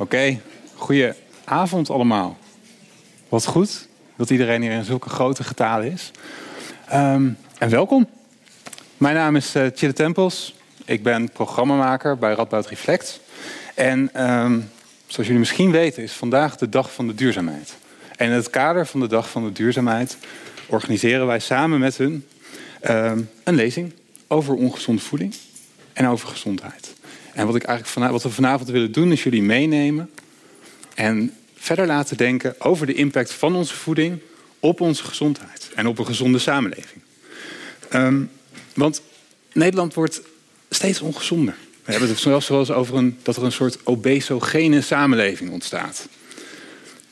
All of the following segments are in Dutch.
Oké, goeie avond allemaal. Wat goed dat iedereen hier in zulke grote getalen is. Ehm, en welkom. Mijn naam is uh, Tempels. Ik ben programmamaker bij Radboud Reflect. En ehm, zoals jullie misschien weten is vandaag de dag van de duurzaamheid. En in het kader van de dag van de duurzaamheid organiseren wij samen met hun ehm, een lezing over ongezonde voeding en over gezondheid. En wat, ik eigenlijk wat we vanavond willen doen, is jullie meenemen en verder laten denken over de impact van onze voeding op onze gezondheid en op een gezonde samenleving. Ehm, want Nederland wordt steeds ongezonder. We hebben het zelfs wel over een, dat er een soort obesogene samenleving ontstaat.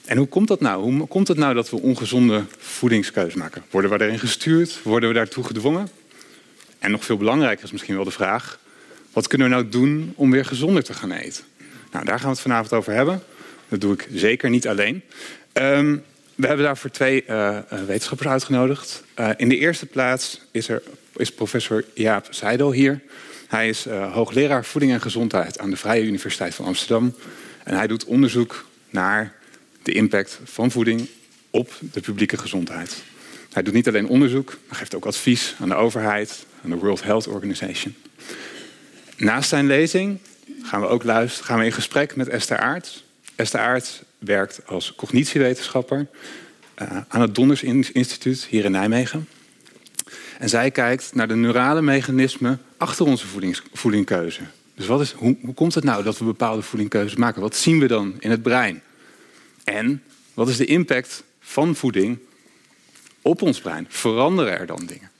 En hoe komt dat nou? Hoe komt het nou dat we ongezonde voedingskeuzes maken? Worden we daarin gestuurd? Worden we daartoe gedwongen? En nog veel belangrijker is misschien wel de vraag: wat kunnen we nou doen om weer gezonder te gaan eten? Nou, daar gaan we het vanavond over hebben. Dat doe ik zeker niet alleen. Um, we hebben daarvoor twee uh, wetenschappers uitgenodigd. Uh, in de eerste plaats is, er, is professor Jaap Seidel hier. Hij is hoogleraar voeding en gezondheid aan de Vrije Universiteit van Amsterdam. En hij doet onderzoek naar de impact van voeding op de publieke gezondheid. Hij doet niet alleen onderzoek, maar geeft ook advies aan de overheid, aan de World Health Organization. Naast zijn lezing gaan we ook luisteren, gaan we in gesprek met Esther Aert. Esther Aert werkt als cognitiewetenschapper uh, aan het Donders Instituut hier in Nijmegen. En zij kijkt naar de neurale mechanismen achter onze voedingkeuze. Dus wat is, hoe, hoe komt het nou dat we bepaalde voedingkeuzes maken? Wat zien we dan in het brein? En wat is de impact van voeding op ons brein? Veranderen er dan dingen?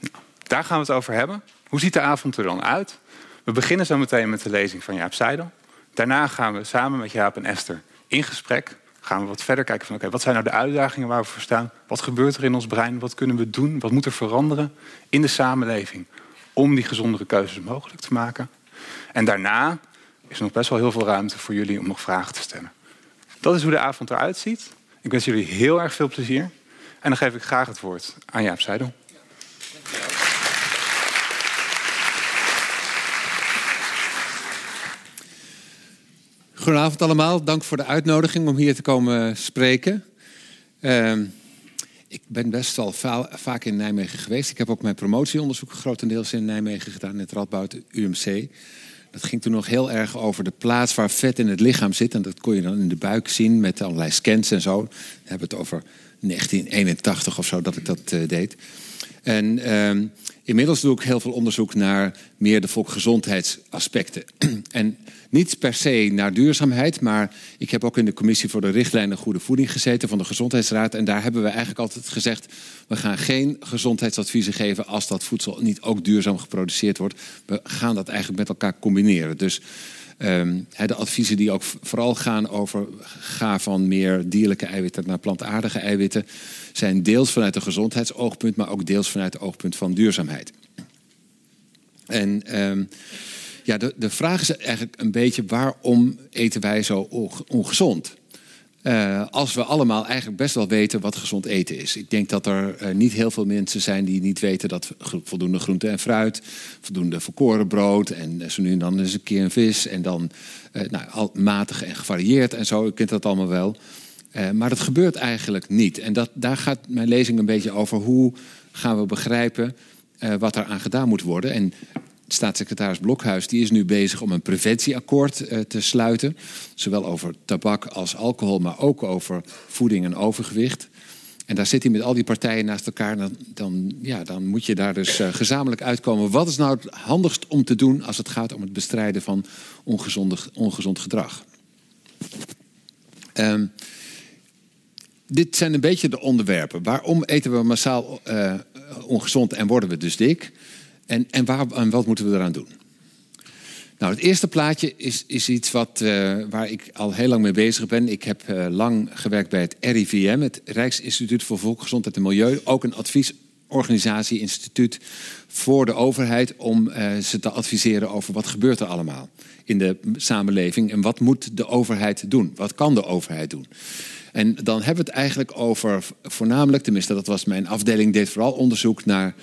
Nou, daar gaan we het over hebben. Hoe ziet de avond er dan uit? We beginnen zo meteen met de lezing van Jaap Seidel. Daarna gaan we samen met Jaap en Esther in gesprek. Gaan we wat verder kijken van oké, wat zijn nou de uitdagingen waar we voor staan? Wat gebeurt er in ons brein? Wat kunnen we doen? Wat moet er veranderen in de samenleving om die gezondere keuzes mogelijk te maken? En daarna is er nog best wel heel veel ruimte voor jullie om nog vragen te stellen. Dat is hoe de avond eruit ziet. Ik wens jullie heel erg veel plezier. En dan geef ik graag het woord aan Jaap Seidel. Goedenavond allemaal. Dank voor de uitnodiging om hier te komen spreken. Uh, ik ben best wel vaak in Nijmegen geweest. Ik heb ook mijn promotieonderzoek grotendeels in Nijmegen gedaan, in het Radboud UMC. Dat ging toen nog heel erg over de plaats waar vet in het lichaam zit. En dat kon je dan in de buik zien met allerlei scans en zo. We hebben het over 1981 of zo dat ik dat uh, deed. En uh, inmiddels doe ik heel veel onderzoek naar meer de volksgezondheidsaspecten. en niet per se naar duurzaamheid, maar ik heb ook in de commissie voor de richtlijnen Goede Voeding gezeten van de Gezondheidsraad. En daar hebben we eigenlijk altijd gezegd: we gaan geen gezondheidsadviezen geven als dat voedsel niet ook duurzaam geproduceerd wordt. We gaan dat eigenlijk met elkaar combineren. Dus um, de adviezen die ook vooral gaan over ga van meer dierlijke eiwitten naar plantaardige eiwitten, zijn deels vanuit een gezondheidsoogpunt, maar ook deels vanuit het oogpunt van duurzaamheid. En um, ja, de, de vraag is eigenlijk een beetje waarom eten wij zo ongezond? Uh, als we allemaal eigenlijk best wel weten wat gezond eten is. Ik denk dat er uh, niet heel veel mensen zijn die niet weten dat voldoende groente en fruit, voldoende volkoren brood en zo nu en dan eens een keer een vis en dan nou, matig en gevarieerd en zo. U kent dat allemaal wel. maar dat gebeurt eigenlijk niet. En dat, daar gaat mijn lezing een beetje over. Hoe gaan we begrijpen wat er aan gedaan moet worden? En staatssecretaris Blokhuis die is nu bezig om een preventieakkoord uh, te sluiten. Zowel over tabak als alcohol, maar ook over voeding en overgewicht. En daar zit hij met al die partijen naast elkaar. Dan, dan, ja, dan moet je daar dus uh, gezamenlijk uitkomen. Wat is nou het handigst om te doen als het gaat om het bestrijden van ongezond gedrag? Um, dit zijn een beetje de onderwerpen. Waarom eten we massaal uh, ongezond en worden we dus dik? En, en, waar, en wat moeten we eraan doen? Nou, het eerste plaatje is, is iets wat, uh, waar ik al heel lang mee bezig ben. Ik heb uh, lang gewerkt bij het RIVM, het Rijksinstituut voor Volksgezondheid en Milieu. Ook een adviesorganisatie, instituut voor de overheid... om uh, ze te adviseren over wat gebeurt er allemaal in de samenleving... en wat moet de overheid doen? Wat kan de overheid doen? En dan hebben we het eigenlijk over voornamelijk... tenminste, dat was mijn afdeling, deed vooral onderzoek naar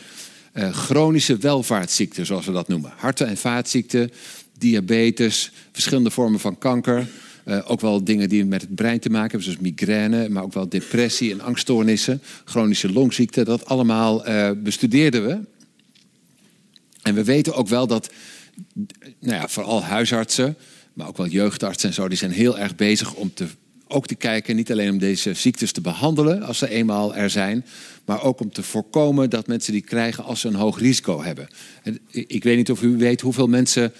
uh, chronische welvaartsziekten, zoals we dat noemen. Harten- en vaatziekten, diabetes, verschillende vormen van kanker. Uh, ook wel dingen die met het brein te maken hebben, zoals migraine, maar ook wel depressie en angststoornissen, chronische longziekte. Dat allemaal uh, bestudeerden we. En we weten ook wel dat, nou ja, vooral huisartsen, maar ook wel jeugdartsen en zo, die zijn heel erg bezig om te, ook te kijken, niet alleen om deze ziektes te behandelen als ze eenmaal er zijn, maar ook om te voorkomen dat mensen die krijgen als ze een hoog risico hebben. En ik weet niet of u weet hoeveel mensen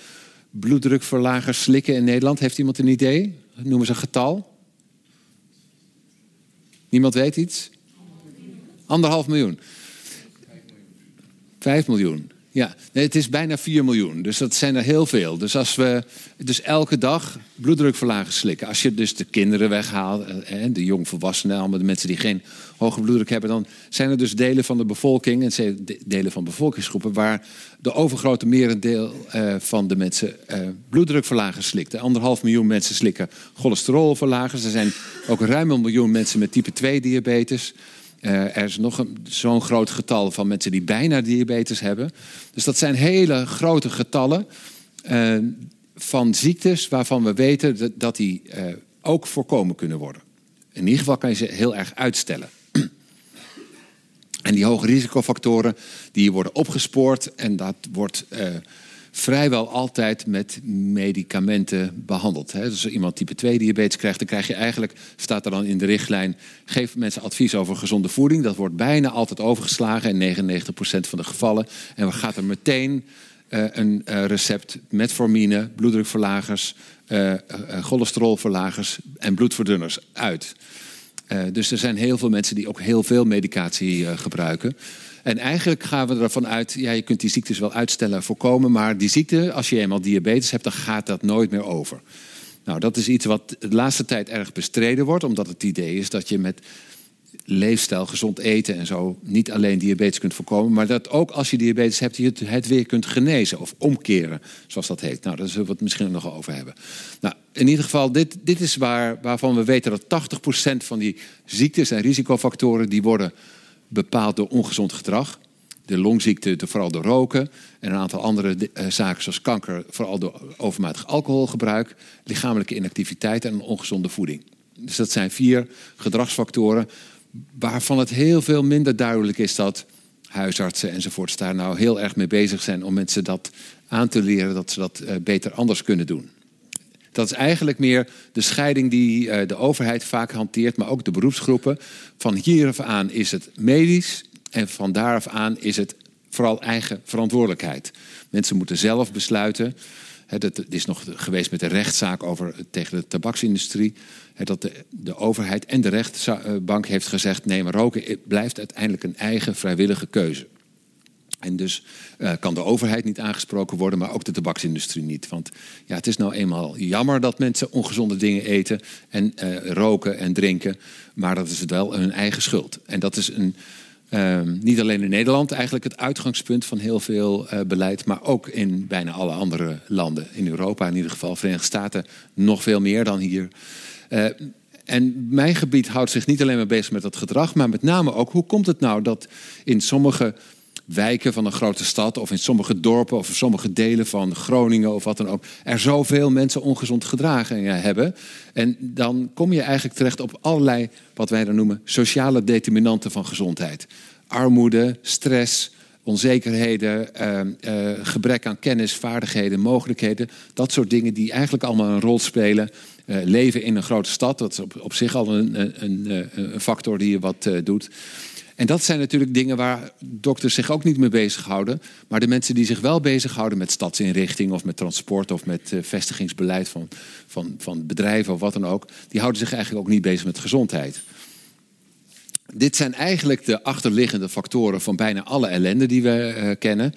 bloeddrukverlagers slikken in Nederland. Heeft iemand een idee? Noem eens een getal. Niemand weet iets? Anderhalf miljoen. Vijf miljoen. Ja, het is bijna 4 miljoen. Dus dat zijn er heel veel. Dus als we dus elke dag bloeddrukverlagers slikken. Als je dus de kinderen weghaalt, eh, de jongvolwassenen, allemaal de mensen die geen hoge bloeddruk hebben, dan zijn er dus delen van de bevolking en delen van bevolkingsgroepen waar de overgrote merendeel uh, van de mensen bloeddrukverlagers slikt. Anderhalf miljoen mensen slikken cholesterolverlagers. Er zijn ook ruim een miljoen mensen met type 2 diabetes. Uh, er is nog zo'n groot getal van mensen die bijna diabetes hebben. Dus dat zijn hele grote getallen uh, van ziektes waarvan we weten dat, die uh, ook voorkomen kunnen worden. In ieder geval kan je ze heel erg uitstellen. En die hoge risicofactoren die worden opgespoord en dat wordt vrijwel altijd met medicamenten behandeld. Dus als iemand type 2 diabetes krijgt, dan krijg je eigenlijk, staat er dan in de richtlijn, geef mensen advies over gezonde voeding. Dat wordt bijna altijd overgeslagen in 99% van de gevallen. En we gaan er meteen uh, een uh, recept metformine, bloeddrukverlagers, uh, cholesterolverlagers en bloedverdunners uit. dus er zijn heel veel mensen die ook heel veel medicatie gebruiken. En eigenlijk gaan we ervan uit, ja, je kunt die ziektes wel uitstellen en voorkomen, maar die ziekte, als je eenmaal diabetes hebt, dan gaat dat nooit meer over. Nou, dat is iets wat de laatste tijd erg bestreden wordt, omdat het idee is dat je met leefstijl, gezond eten en zo niet alleen diabetes kunt voorkomen, maar dat ook als je diabetes hebt, je het weer kunt genezen of omkeren, zoals dat heet. Nou, daar zullen we het misschien nog over hebben. Nou, in ieder geval, dit, dit is waar, waarvan we weten dat 80% van die ziektes en risicofactoren die worden bepaald door ongezond gedrag. De longziekte vooral door roken. En een aantal andere uh, zaken zoals kanker vooral door overmatig alcoholgebruik. Lichamelijke inactiviteit en ongezonde voeding. Dus dat zijn vier gedragsfactoren waarvan het heel veel minder duidelijk is dat huisartsen enzovoorts daar nou heel erg mee bezig zijn om mensen dat aan te leren dat ze dat uh, beter anders kunnen doen. Dat is eigenlijk meer de scheiding die uh, de overheid vaak hanteert, maar ook de beroepsgroepen. Van hieraf aan is het medisch en van daaraf aan is het vooral eigen verantwoordelijkheid. Mensen moeten zelf besluiten. Het is nog geweest met de rechtszaak over, tegen de tabaksindustrie. Dat de, de overheid en de rechtbank heeft gezegd: nee, maar roken blijft uiteindelijk een eigen vrijwillige keuze. En dus uh, kan de overheid niet aangesproken worden, maar ook de tabaksindustrie niet. Want ja, het is nou eenmaal jammer dat mensen ongezonde dingen eten en uh, roken en drinken. Maar dat is wel hun eigen schuld. En dat is een, uh, niet alleen in Nederland eigenlijk het uitgangspunt van heel veel uh, beleid, maar ook in bijna alle andere landen. In Europa in ieder geval, Verenigde Staten nog veel meer dan hier. En mijn gebied houdt zich niet alleen maar bezig met dat gedrag, maar met name ook hoe komt het nou dat in sommige wijken van een grote stad of in sommige dorpen of in sommige delen van Groningen of wat dan ook, er zoveel mensen ongezond gedragingen hebben. En dan kom je eigenlijk terecht op allerlei, wat wij dan noemen, sociale determinanten van gezondheid. Armoede, stress, onzekerheden, eh, eh, gebrek aan kennis, vaardigheden, mogelijkheden. Dat soort dingen die eigenlijk allemaal een rol spelen. Uh, leven in een grote stad, dat is op, zich al een, een, een, een factor die je wat doet. En dat zijn natuurlijk dingen waar dokters zich ook niet mee bezighouden. Maar de mensen die zich wel bezighouden met stadsinrichting of met transport of met uh, vestigingsbeleid van, van, van bedrijven of wat dan ook, die houden zich eigenlijk ook niet bezig met gezondheid. Dit zijn eigenlijk de achterliggende factoren van bijna alle ellende die we uh, kennen.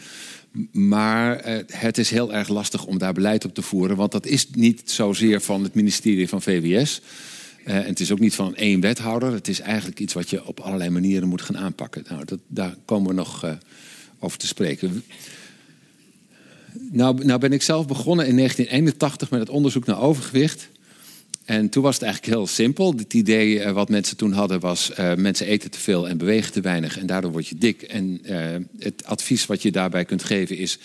Maar uh, het is heel erg lastig om daar beleid op te voeren, want dat is niet zozeer van het ministerie van VWS. Uh, en het is ook niet van één wethouder. Het is eigenlijk iets wat je op allerlei manieren moet gaan aanpakken. Nou, dat, daar komen we nog uh, over te spreken. Nou, nou ben ik zelf begonnen in 1981 met het onderzoek naar overgewicht. En toen was het eigenlijk heel simpel. Het idee uh, wat mensen toen hadden was... mensen eten te veel en bewegen te weinig en daardoor word je dik. En het advies wat je daarbij kunt geven is...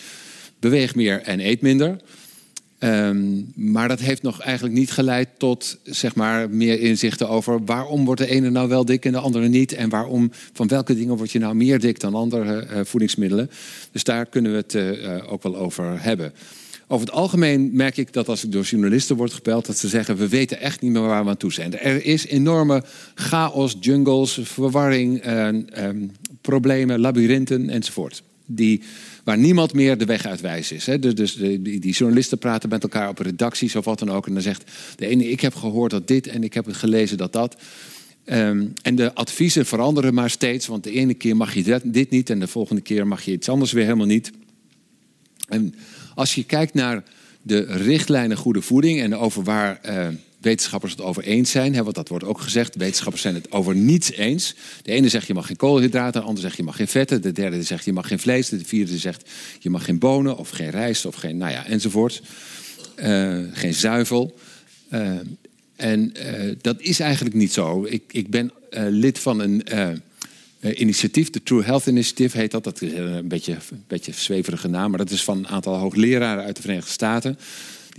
beweeg meer en eet minder. Ehm, maar dat heeft nog eigenlijk niet geleid tot zeg maar, meer inzichten over waarom wordt de ene nou wel dik en de andere niet. En waarom, van welke dingen word je nou meer dik dan andere uh, voedingsmiddelen. Dus daar kunnen we het uh, ook wel over hebben. Over het algemeen merk ik dat als ik door journalisten word gepeld, dat ze zeggen: we weten echt niet meer waar we aan toe zijn. Er is enorme chaos, jungles, verwarring, uh, problemen, labyrinthen enzovoort. Die waar niemand meer de weg uit wijs is. Hè. Dus, dus die, die, journalisten praten met elkaar op redacties of wat dan ook. En dan zegt de ene, ik heb gehoord dat dit en ik heb gelezen dat dat. Ehm, en de adviezen veranderen maar steeds. Want de ene keer mag je dit niet en de volgende keer mag je iets anders weer helemaal niet. En als je kijkt naar de richtlijnen goede voeding en over waar... Uh, wetenschappers het over eens zijn. Hè, want dat wordt ook gezegd. Wetenschappers zijn het over niets eens. De ene zegt je mag geen koolhydraten, de andere zegt je mag geen vetten. De derde zegt je mag geen vlees. De vierde zegt je mag geen bonen of geen rijst of geen, nou ja, enzovoort. Uh, geen zuivel. Uh, en uh, dat is eigenlijk niet zo. Ik, ik ben lid van een initiatief, de True Health Initiative heet dat. Dat is een beetje, een beetje zweverige naam, maar dat is van een aantal hoogleraren uit de Verenigde Staten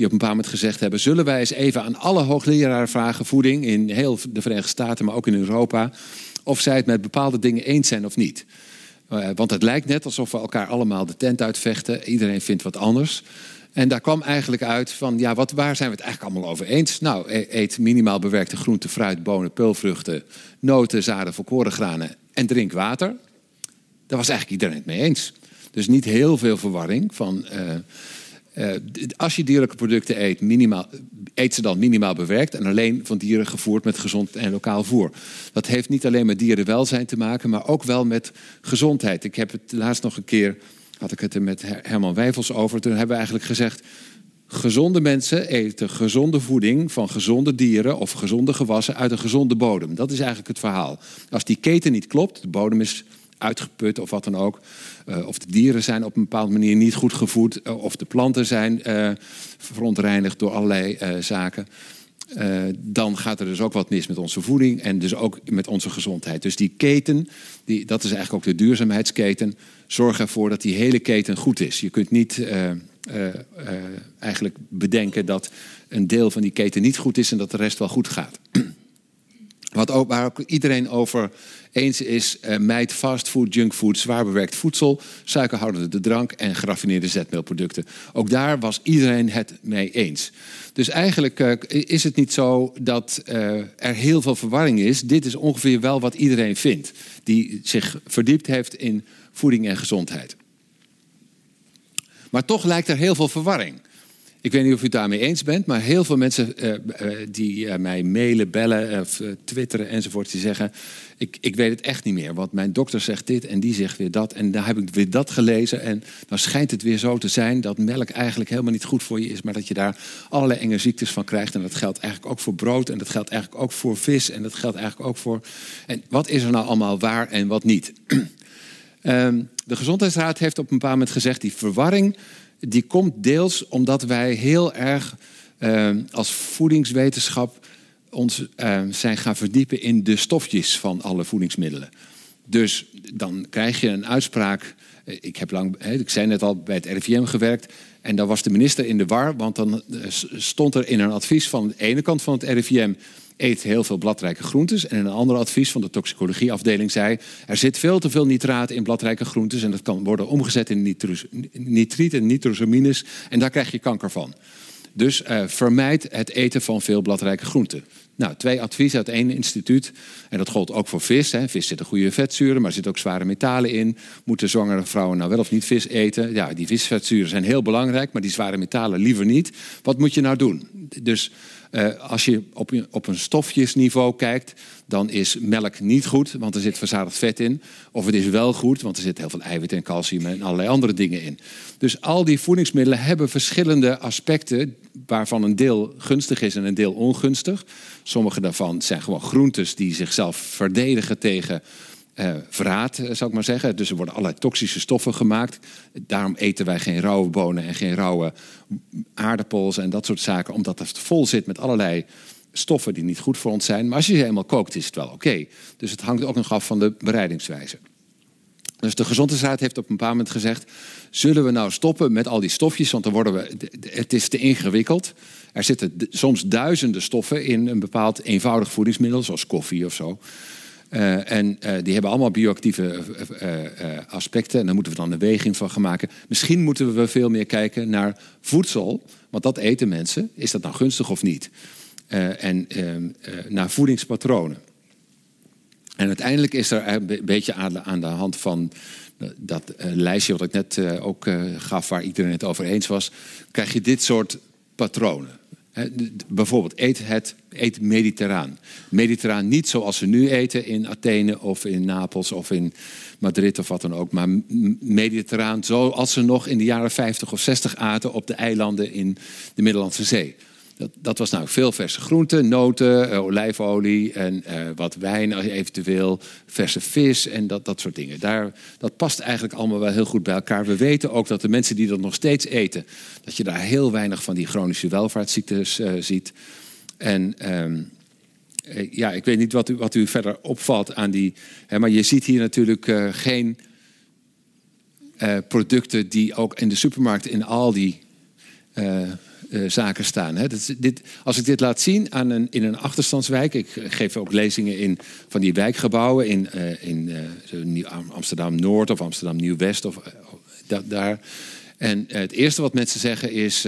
die op een bepaald moment gezegd hebben: zullen wij eens even aan alle hoogleraren vragen voeding in heel de Verenigde Staten, maar ook in Europa, of zij het met bepaalde dingen eens zijn of niet. Uh, want het lijkt net alsof we elkaar allemaal de tent uitvechten. Iedereen vindt wat anders. En daar kwam eigenlijk uit van, ja, wat, waar zijn we het eigenlijk allemaal over eens? Nou, e-, eet minimaal bewerkte groenten, fruit, bonen, peulvruchten, noten, zaden, volkoren granen en drink water. Daar was eigenlijk iedereen het mee eens. Dus niet heel veel verwarring van... Uh, uh, als je dierlijke producten eet, minimaal, eet ze dan minimaal bewerkt en alleen van dieren gevoerd met gezond en lokaal voer. Dat heeft niet alleen met dierenwelzijn te maken, maar ook wel met gezondheid. Ik heb het laatst nog een keer, had ik het er met Herman Wijfels over. Toen hebben we eigenlijk gezegd, gezonde mensen eten gezonde voeding van gezonde dieren of gezonde gewassen uit een gezonde bodem. Dat is eigenlijk het verhaal. Als die keten niet klopt, de bodem is uitgeput of wat dan ook. Uh, of de dieren zijn op een bepaalde manier niet goed gevoed. Uh, of de planten zijn uh, verontreinigd door allerlei zaken. dan gaat er dus ook wat mis met onze voeding en dus ook met onze gezondheid. Dus die keten, die, dat is eigenlijk ook de duurzaamheidsketen. Zorg ervoor dat die hele keten goed is. Je kunt niet eigenlijk bedenken dat een deel van die keten niet goed is en dat de rest wel goed gaat. Wat ook, waar ook iedereen over eens is, uh, mijt fastfood, junkfood, zwaar bewerkt voedsel, suikerhoudende drank en geraffineerde zetmeelproducten. Ook daar was iedereen het mee eens. Dus eigenlijk uh, is het niet zo dat uh, er heel veel verwarring is. Dit is ongeveer wel wat iedereen vindt, die zich verdiept heeft in voeding en gezondheid. Maar toch lijkt er heel veel verwarring. Ik weet niet of u het daarmee eens bent, maar heel veel mensen uh, uh, die uh, mij mailen, bellen of twitteren enzovoort, die zeggen: ik, ik weet het echt niet meer. Want mijn dokter zegt dit en die zegt weer dat. En daar heb ik weer dat gelezen. En dan schijnt het weer zo te zijn dat melk eigenlijk helemaal niet goed voor je is, maar dat je daar allerlei enge ziektes van krijgt. En dat geldt eigenlijk ook voor brood en dat geldt eigenlijk ook voor vis en dat geldt eigenlijk ook voor. En wat is er nou allemaal waar en wat niet? um, de Gezondheidsraad heeft op een bepaald moment gezegd: die verwarring die komt deels omdat wij heel erg uh, als voedingswetenschap ons uh, zijn gaan verdiepen in de stofjes van alle voedingsmiddelen. Dus dan krijg je een uitspraak. Eh, ik heb lang, ik zei net al, bij het RIVM gewerkt. En dan was de minister in de war, want dan eh, stond er in een advies van de ene kant van het RIVM eet heel veel bladrijke groentes. En een ander advies van de toxicologieafdeling zei... er zit veel te veel nitraat in bladrijke groentes... en dat kan worden omgezet in nitriet en nitrosamines... en daar krijg je kanker van. Dus uh, vermijd het eten van veel bladrijke groenten. Nou, twee adviezen uit één instituut. En dat gold ook voor vis. Hè. Vis zit een goede vetzuren, maar er zitten ook zware metalen in. Moeten zwangere vrouwen nou wel of niet vis eten? Ja, die visvetzuren zijn heel belangrijk, maar die zware metalen liever niet. Wat moet je nou doen? Dus uh, als je op, op een stofjesniveau kijkt, dan is melk niet goed, want er zit verzadigd vet in. Of het is wel goed, want er zit heel veel eiwit en calcium en allerlei andere dingen in. Dus al die voedingsmiddelen hebben verschillende aspecten, waarvan een deel gunstig is en een deel ongunstig. Sommige daarvan zijn gewoon groentes die zichzelf verdedigen tegen uh, verraad, eh, zou ik maar zeggen. Dus er worden allerlei toxische stoffen gemaakt. Daarom eten wij geen rauwe bonen en geen rauwe aardappels en dat soort zaken, omdat het vol zit met allerlei stoffen die niet goed voor ons zijn. Maar als je ze helemaal kookt, is het wel oké. Dus het hangt ook nog af van de bereidingswijze. Dus de Gezondheidsraad heeft op een bepaald moment gezegd: zullen we nou stoppen met al die stofjes? Want dan worden we, het is te ingewikkeld. Er zitten soms duizenden stoffen in een bepaald eenvoudig voedingsmiddel, zoals koffie of zo. Uh, en uh, die hebben allemaal bioactieve uh, aspecten. En daar moeten we dan een weging van gaan maken. Misschien moeten we veel meer kijken naar voedsel. Want dat eten mensen. Is dat nou gunstig of niet? en ehm, naar voedingspatronen. En uiteindelijk is er een beetje aan de hand van dat lijstje wat ik net ook gaf, waar iedereen het over eens was, krijg je dit soort patronen. Bijvoorbeeld, eet het eet mediterraan. Mediterraan niet zoals we nu eten in Athene of in Napels of in Madrid of wat dan ook. Maar mediterraan zoals ze nog in de jaren 50 of 60 aten op de eilanden in de Middellandse Zee. Dat, dat was nou veel verse groenten, noten, uh, olijfolie en uh, wat wijn eventueel, verse vis en dat, dat soort dingen. Daar, dat past eigenlijk allemaal wel heel goed bij elkaar. We weten ook dat de mensen die dat nog steeds eten, dat je daar heel weinig van die chronische welvaartsziektes uh, ziet. En ehm, ja, ik weet niet wat u, wat u verder opvalt aan die. Hè, maar je ziet hier natuurlijk geen producten die ook in de supermarkt in al die zaken staan. Hè. dit, als ik dit laat zien aan een, in een achterstandswijk, ik geef ook lezingen in van die wijkgebouwen in, uh, in Amsterdam Noord of Amsterdam Nieuw West of daar. En het eerste wat mensen zeggen is: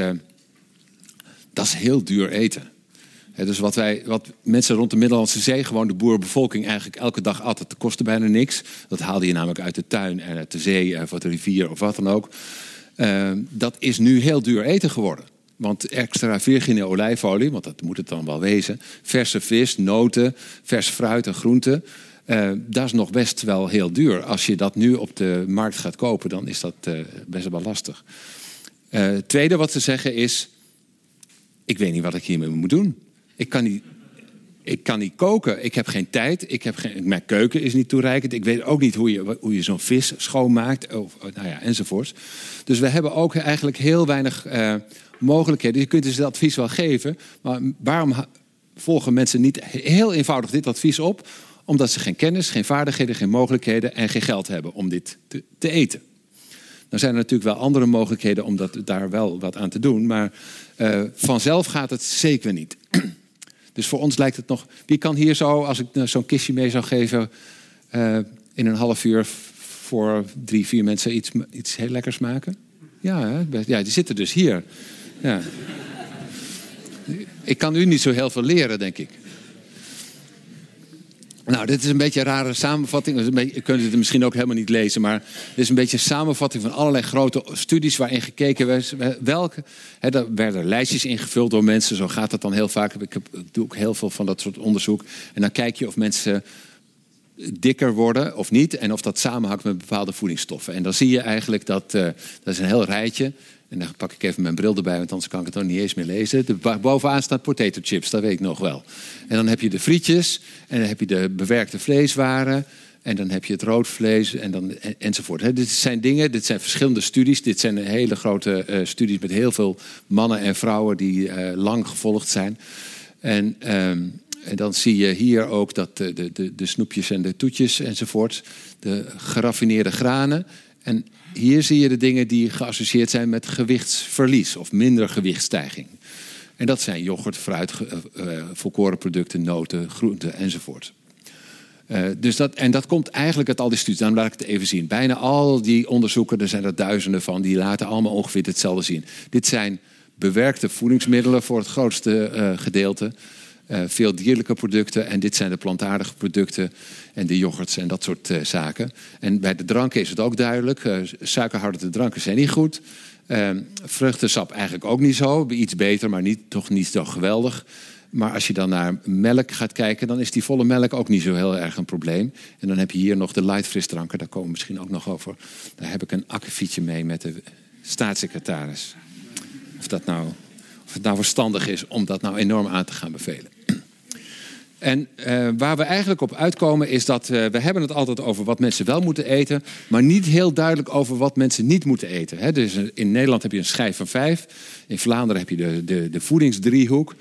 dat is heel duur eten. dus wat, wij, wat mensen rond de Middellandse Zee, gewoon de boerenbevolking, eigenlijk elke dag at, het kostte bijna niks. Dat haalde je namelijk uit de tuin en uit de zee of uit de rivier of wat dan ook. dat is nu heel duur eten geworden. Want extra virgine olijfolie, want dat moet het dan wel wezen. Verse vis, noten, vers fruit en groenten. Uh, dat is nog best wel heel duur. Als je dat nu op de markt gaat kopen, dan is dat uh, best wel lastig. Uh, tweede wat ze zeggen is: Ik weet niet wat ik hiermee moet doen. Ik kan niet, ik kan niet koken. Ik heb geen tijd. Ik heb geen, mijn keuken is niet toereikend. Ik weet ook niet hoe je, hoe je zo'n vis schoonmaakt. Of, nou ja, enzovoorts. Dus we hebben ook eigenlijk heel weinig mogelijkheden. Je kunt dus dat advies wel geven, maar waarom volgen mensen niet heel eenvoudig dit advies op? Omdat ze geen kennis, geen vaardigheden, geen mogelijkheden en geen geld hebben om dit te, te eten. Dan zijn er natuurlijk wel andere mogelijkheden om dat, daar wel wat aan te doen, maar uh, vanzelf gaat het zeker niet. Dus voor ons lijkt het nog. Wie kan hier zo, als ik zo'n kistje mee zou geven, uh, in een half uur voor drie, vier mensen iets, iets heel lekkers maken? Ja, ja, die zitten dus hier. Ja. Ik kan u niet zo heel veel leren, denk ik. Nou, dit is een beetje een rare samenvatting. Je kunt het misschien ook helemaal niet lezen. Maar dit is een beetje een samenvatting van allerlei grote studies waarin gekeken werd. Welke, hè, daar werden lijstjes ingevuld door mensen. Zo gaat het dan heel vaak. Ik, doe ook heel veel van dat soort onderzoek. En dan kijk je of mensen dikker worden of niet. En of dat samenhangt met bepaalde voedingsstoffen. En dan zie je eigenlijk dat, uh, dat is een heel rijtje. En dan pak ik even mijn bril erbij, want anders kan ik het ook niet eens meer lezen. De, bovenaan staat potato chips, dat weet ik nog wel. En dan heb je de frietjes, en dan heb je de bewerkte vleeswaren... En dan heb je het rood vlees en dan, enzovoort. dit zijn dingen, dit zijn verschillende studies. Dit zijn hele grote uh, studies met heel veel mannen en vrouwen die uh, lang gevolgd zijn. En, um, en, dan zie je hier ook dat de, de, de, snoepjes en de toetjes enzovoort. De geraffineerde granen. En hier zie je de dingen die geassocieerd zijn met gewichtsverlies of minder gewichtsstijging. En dat zijn yoghurt, fruit, uh, volkorenproducten, noten, groenten enzovoort. Uh, dus dat, en dat komt eigenlijk uit al die studies. Dan laat ik het even zien. Bijna al die onderzoeken, er zijn er duizenden van, die laten allemaal ongeveer hetzelfde zien. Dit zijn bewerkte voedingsmiddelen voor het grootste gedeelte. Uh, veel dierlijke producten en dit zijn de plantaardige producten en de yoghurts en dat soort uh, zaken. En bij de dranken is het ook duidelijk. Uh, suikerharde dranken zijn niet goed. vruchtensap eigenlijk ook niet zo. Iets beter, maar niet, toch niet zo geweldig. Maar als je dan naar melk gaat kijken, dan is die volle melk ook niet zo heel erg een probleem. En dan heb je hier nog de light frisdranken, daar komen we misschien ook nog over. Daar heb ik een akkefietje mee met de staatssecretaris. Of dat nou of het nou verstandig is om dat nou enorm aan te gaan bevelen. En uh, waar we eigenlijk op uitkomen is dat uh, we hebben het altijd over wat mensen wel moeten eten, maar niet heel duidelijk over wat mensen niet moeten eten. He, dus in Nederland heb je een schijf van vijf, in Vlaanderen heb je de, de, de voedingsdriehoek.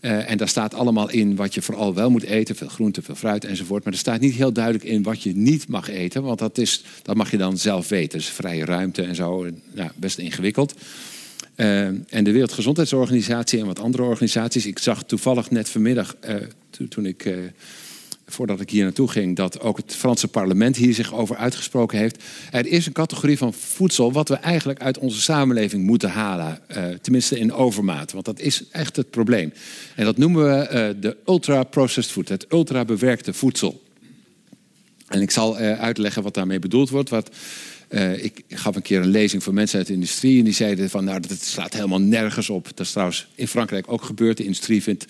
En daar staat allemaal in wat je vooral wel moet eten. Veel groente, veel fruit enzovoort. Maar er staat niet heel duidelijk in wat je niet mag eten. Want dat, is, mag je dan zelf weten. Dus vrije ruimte en zo. Ja, best ingewikkeld. Uh, en de Wereldgezondheidsorganisatie en wat andere organisaties. Ik zag toevallig net vanmiddag, uh, toen ik voordat ik hier naartoe ging, dat ook het Franse parlement hier zich over uitgesproken heeft. Er is een categorie van voedsel wat we eigenlijk uit onze samenleving moeten halen. Tenminste in overmaat, want dat is echt het probleem. En dat noemen we de ultra-processed food, het ultra-bewerkte voedsel. En ik zal uitleggen wat daarmee bedoeld wordt. Wat, ik gaf een keer een lezing voor mensen uit de industrie en die zeiden van nou dat slaat helemaal nergens op. Dat is trouwens in Frankrijk ook gebeurd. De industrie vindt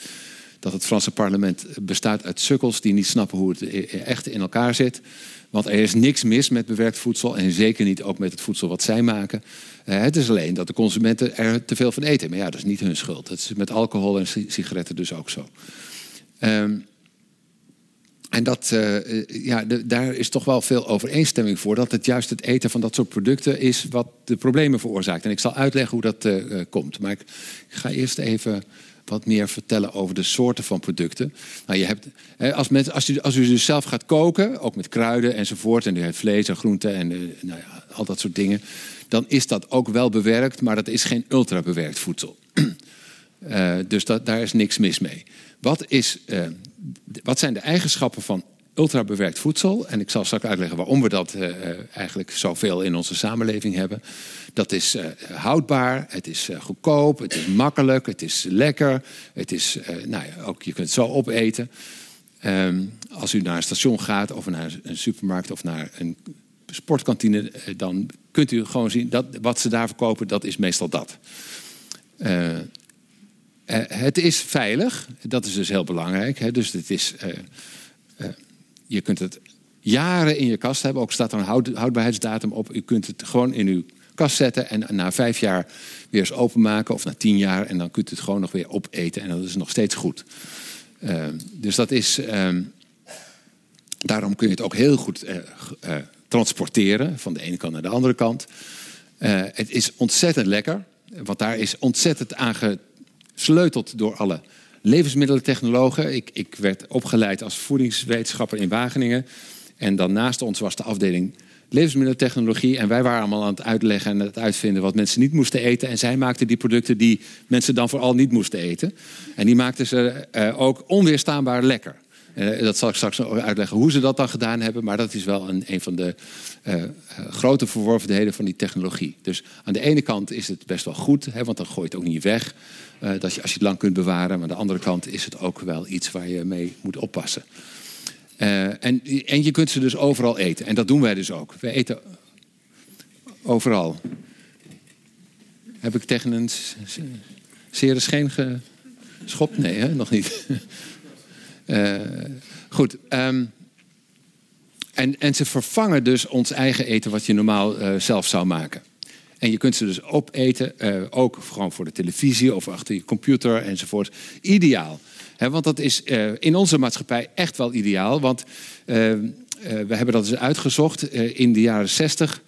dat het Franse parlement bestaat uit sukkels die niet snappen hoe het e- echt in elkaar zit. Want er is niks mis met bewerkt voedsel en zeker niet ook met het voedsel wat zij maken. Eh, het is alleen dat de consumenten er te veel van eten. Maar ja, dat is niet hun schuld. Dat is met alcohol en sigaretten dus ook zo. Um, en dat, uh, ja, de, daar is toch wel veel overeenstemming voor. Dat het juist het eten van dat soort producten is wat de problemen veroorzaakt. En ik zal uitleggen hoe dat uh, komt. Maar ik, ga eerst even wat meer vertellen over de soorten van producten. Nou, je hebt, als, als, u, als u dus zelf gaat koken, ook met kruiden enzovoort, en u vlees en groenten en eh, nou ja, al dat soort dingen, dan is dat ook wel bewerkt, maar dat is geen ultra bewerkt voedsel. Dus dat, daar is niks mis mee. Wat, is, wat zijn de eigenschappen van ultrabewerkt voedsel. En ik zal straks uitleggen waarom we dat uh, eigenlijk zoveel in onze samenleving hebben. Dat is uh, houdbaar, het is uh, goedkoop, het is makkelijk, het is lekker. Het is, nou ja, ook, je kunt het zo opeten. Um, als u naar een station gaat of naar een supermarkt of naar een sportkantine, dan kunt u gewoon zien dat wat ze daar verkopen, dat is meestal dat. Het is veilig, dat is dus heel belangrijk. Hè? Dus het is je kunt het jaren in je kast hebben. Ook staat er een houdbaarheidsdatum op. U kunt het gewoon in uw kast zetten en na vijf jaar weer eens openmaken. Of na tien jaar. En dan kunt u het gewoon nog weer opeten. En dat is nog steeds goed. Uh, dus dat is. Uh, daarom kun je het ook heel goed transporteren. Van de ene kant naar de andere kant. Eh, het is ontzettend lekker. Want daar is ontzettend aan gesleuteld door alle levensmiddelentechnologen. Ik, ik werd opgeleid als voedingswetenschapper in Wageningen. En dan naast ons was de afdeling levensmiddelentechnologie. En wij waren allemaal aan het uitleggen en het uitvinden wat mensen niet moesten eten. En zij maakten die producten die mensen dan vooral niet moesten eten. En die maakten ze uh, ook onweerstaanbaar lekker. Uh, dat zal ik straks uitleggen hoe ze dat dan gedaan hebben. Maar dat is wel een, een van de uh, grote verworvenheden van die technologie. Dus aan de ene kant is het best wel goed, hè, want dan gooi je het ook niet weg. Uh, dat je, als je het lang kunt bewaren. Maar aan de andere kant is het ook wel iets waar je mee moet oppassen. Uh, en, en je kunt ze dus overal eten. En dat doen wij dus ook. We eten overal. Heb ik tegen een zeer scheen geschopt? Nee, hè? nog niet. uh, goed. Um, en, en ze vervangen dus ons eigen eten wat je normaal zelf zou maken. En je kunt ze dus opeten, uh, ook gewoon voor de televisie of achter je computer enzovoort. Ideaal. Want dat is uh, in onze maatschappij echt wel ideaal. Want uh, we hebben dat eens uitgezocht. in de jaren 60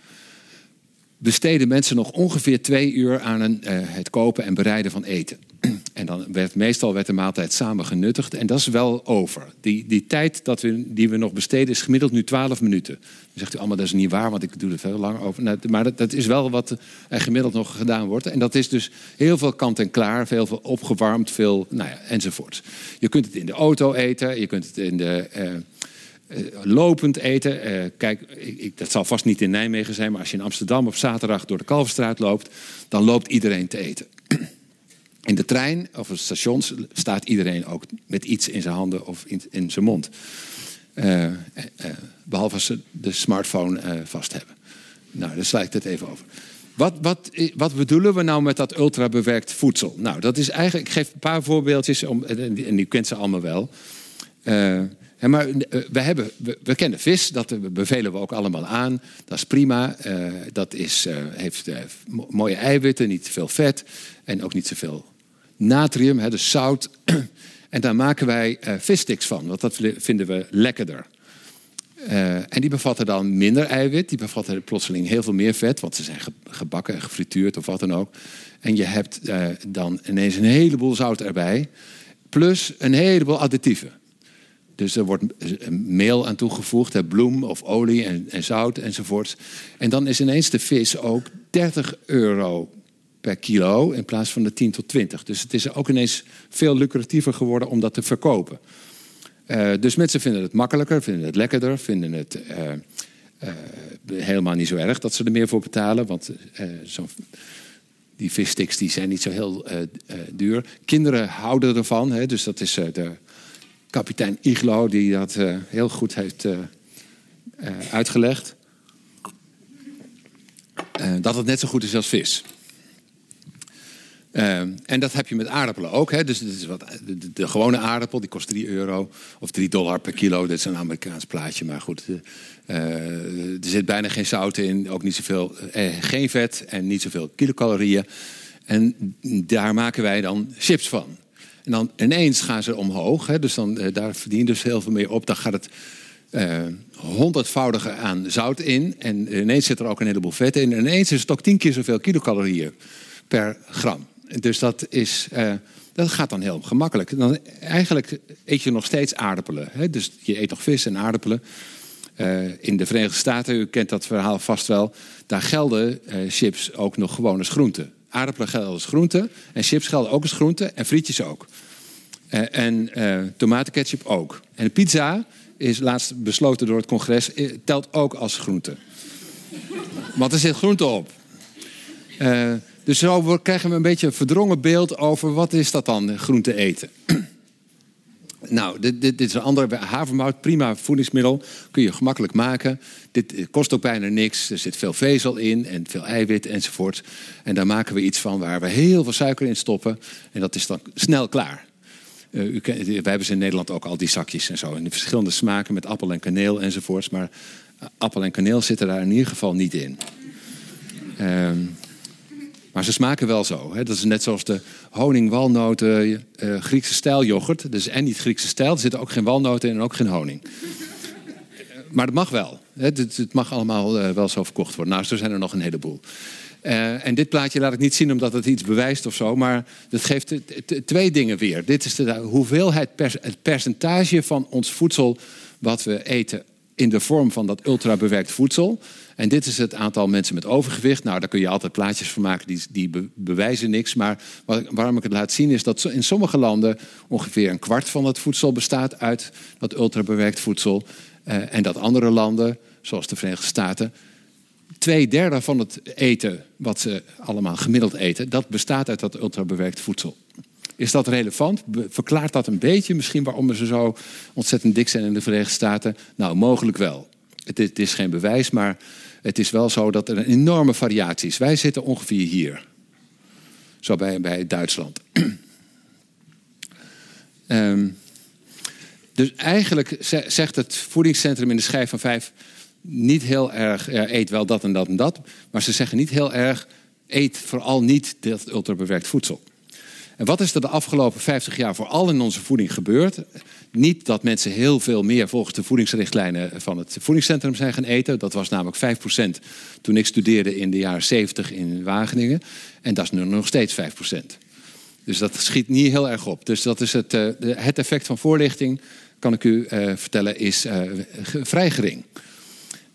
besteden mensen nog ongeveer twee uur aan een, het kopen en bereiden van eten. En dan werd meestal werd de maaltijd samen genuttigd. En dat is wel over. Die, die tijd dat we, die we nog besteden is gemiddeld nu 12 minuten. Dan zegt u allemaal, dat is niet waar, want ik doe er veel langer over. Nou, maar dat, is wel wat er gemiddeld nog gedaan wordt. En dat is dus heel veel kant en klaar, veel, veel opgewarmd, veel, nou ja, enzovoort. Je kunt het in de auto eten, je kunt het in de... Uh, lopend eten. Uh, kijk, ik, dat zal vast niet in Nijmegen zijn, maar als je in Amsterdam op zaterdag door de Kalverstraat loopt, dan loopt iedereen te eten. In de trein of op stations staat iedereen ook met iets in zijn handen of in, in zijn mond. Uh, behalve als ze de smartphone vast hebben. Nou, daar sla ik het even over. Wat, wat, wat bedoelen we nou met dat ultrabewerkt voedsel? Nou, dat is eigenlijk, ik geef een paar voorbeeldjes, om, en die kent ze allemaal wel. Maar we, hebben, we, kennen vis, dat bevelen we ook allemaal aan. Dat is prima. dat is, heeft mooie eiwitten, niet veel vet en ook niet zoveel natrium, hè, dus zout. en daar maken wij vissticks van, want dat vinden we lekkerder. En die bevatten dan minder eiwit, die bevatten plotseling heel veel meer vet, want ze zijn gebakken en gefrituurd of wat dan ook. En je hebt dan ineens een heleboel zout erbij. Plus een heleboel additieven. Dus er wordt meel aan toegevoegd, bloem of olie en, en zout enzovoorts. En dan is ineens de vis ook 30 euro per kilo in plaats van de 10 tot 20. Dus het is ook ineens veel lucratiever geworden om dat te verkopen. Uh, dus mensen vinden het makkelijker, vinden het lekkerder, vinden het uh, uh, helemaal niet zo erg dat ze er meer voor betalen. Want zo, die vissticks die zijn niet zo heel duur. Kinderen houden ervan, hè, dus dat is de kapitein Iglo die dat heel goed heeft uitgelegd. dat het net zo goed is als vis. En dat heb je met aardappelen ook. Hè? Dus is wat, de, gewone aardappel die kost 3 euro of 3 dollar per kilo. Dat is een Amerikaans plaatje, maar goed. Er zit bijna geen zout in, ook niet zoveel, eh, geen vet en niet zoveel kilocalorieën. En daar maken wij dan chips van. En dan ineens gaan ze omhoog, hè? dus dan, uh, daar verdien je dus heel veel meer op. Dan gaat het uh, honderdvoudige aan zout in. En ineens zit er ook een heleboel vet in. En ineens is het ook tien keer zoveel kilocalorieën per gram. Dus dat, is, uh, dat gaat dan heel gemakkelijk. Dan, eigenlijk eet je nog steeds aardappelen. Hè? Dus je eet nog vis en aardappelen. In de Verenigde Staten, u kent dat verhaal vast wel, daar gelden chips ook nog gewoon als groente. Aardappelen gelden als groente en chips gelden ook als groente en frietjes ook. Uh, en tomatenketchup ook. En pizza is laatst besloten door het congres, telt ook als groente. Want er zit groente op. Dus zo krijgen we een beetje een verdrongen beeld over wat is dat dan, groente eten. Nou, dit, dit, dit, is een ander havermout, prima voedingsmiddel. Kun je gemakkelijk maken. Dit kost ook bijna niks. Er zit veel vezel in en veel eiwit enzovoort. En daar maken we iets van waar we heel veel suiker in stoppen. En dat is dan snel klaar. Uh, u, wij hebben ze in Nederland ook al die zakjes en zo. In de verschillende smaken met appel en kaneel enzovoorts. Maar appel en kaneel zitten daar in ieder geval niet in. Uh, maar ze smaken wel zo. Hè? Dat is net zoals de honing, walnoten, uh, Griekse stijl yoghurt. Dus en niet Griekse stijl. Er zitten ook geen walnoten in en ook geen honing. maar dat mag wel. Hè? Het, het, mag allemaal uh, wel zo verkocht worden. Nou, zo zijn er nog een heleboel. Uh, en dit plaatje laat ik niet zien omdat het iets bewijst of zo. Maar dat geeft twee dingen weer. Dit is de hoeveelheid, het percentage van ons voedsel wat we eten in de vorm van dat ultrabewerkt voedsel. En dit is het aantal mensen met overgewicht. Nou, daar kun je altijd plaatjes van maken, die, die bewijzen niks. Maar waarom ik het laat zien is dat in sommige landen ongeveer een kwart van het voedsel bestaat uit dat ultrabewerkt voedsel. Uh, en dat andere landen, zoals de Verenigde Staten, twee derde van het eten wat ze allemaal gemiddeld eten, dat bestaat uit dat ultrabewerkt voedsel. Is dat relevant? Verklaart dat een beetje misschien waarom ze zo ontzettend dik zijn in de Verenigde Staten? Nou, mogelijk wel. Het is, geen bewijs, maar het is wel zo dat er een enorme variatie is. Wij zitten ongeveer hier. Zo bij, bij Duitsland. um, dus eigenlijk zegt het voedingscentrum in de schijf van vijf niet heel erg, eet wel dat en dat en dat. Maar ze zeggen niet heel erg, eet vooral niet dat ultrabewerkt voedsel. En wat is er de afgelopen 50 jaar vooral in onze voeding gebeurd? Niet dat mensen heel veel meer volgens de voedingsrichtlijnen van het voedingscentrum zijn gaan eten. Dat was namelijk 5% toen ik studeerde in de jaren 70 in Wageningen. En dat is nu nog steeds 5%. Dus dat schiet niet heel erg op. Dus dat is het, eh, het effect van voorlichting, kan ik u eh, vertellen, is uh, vrij gering.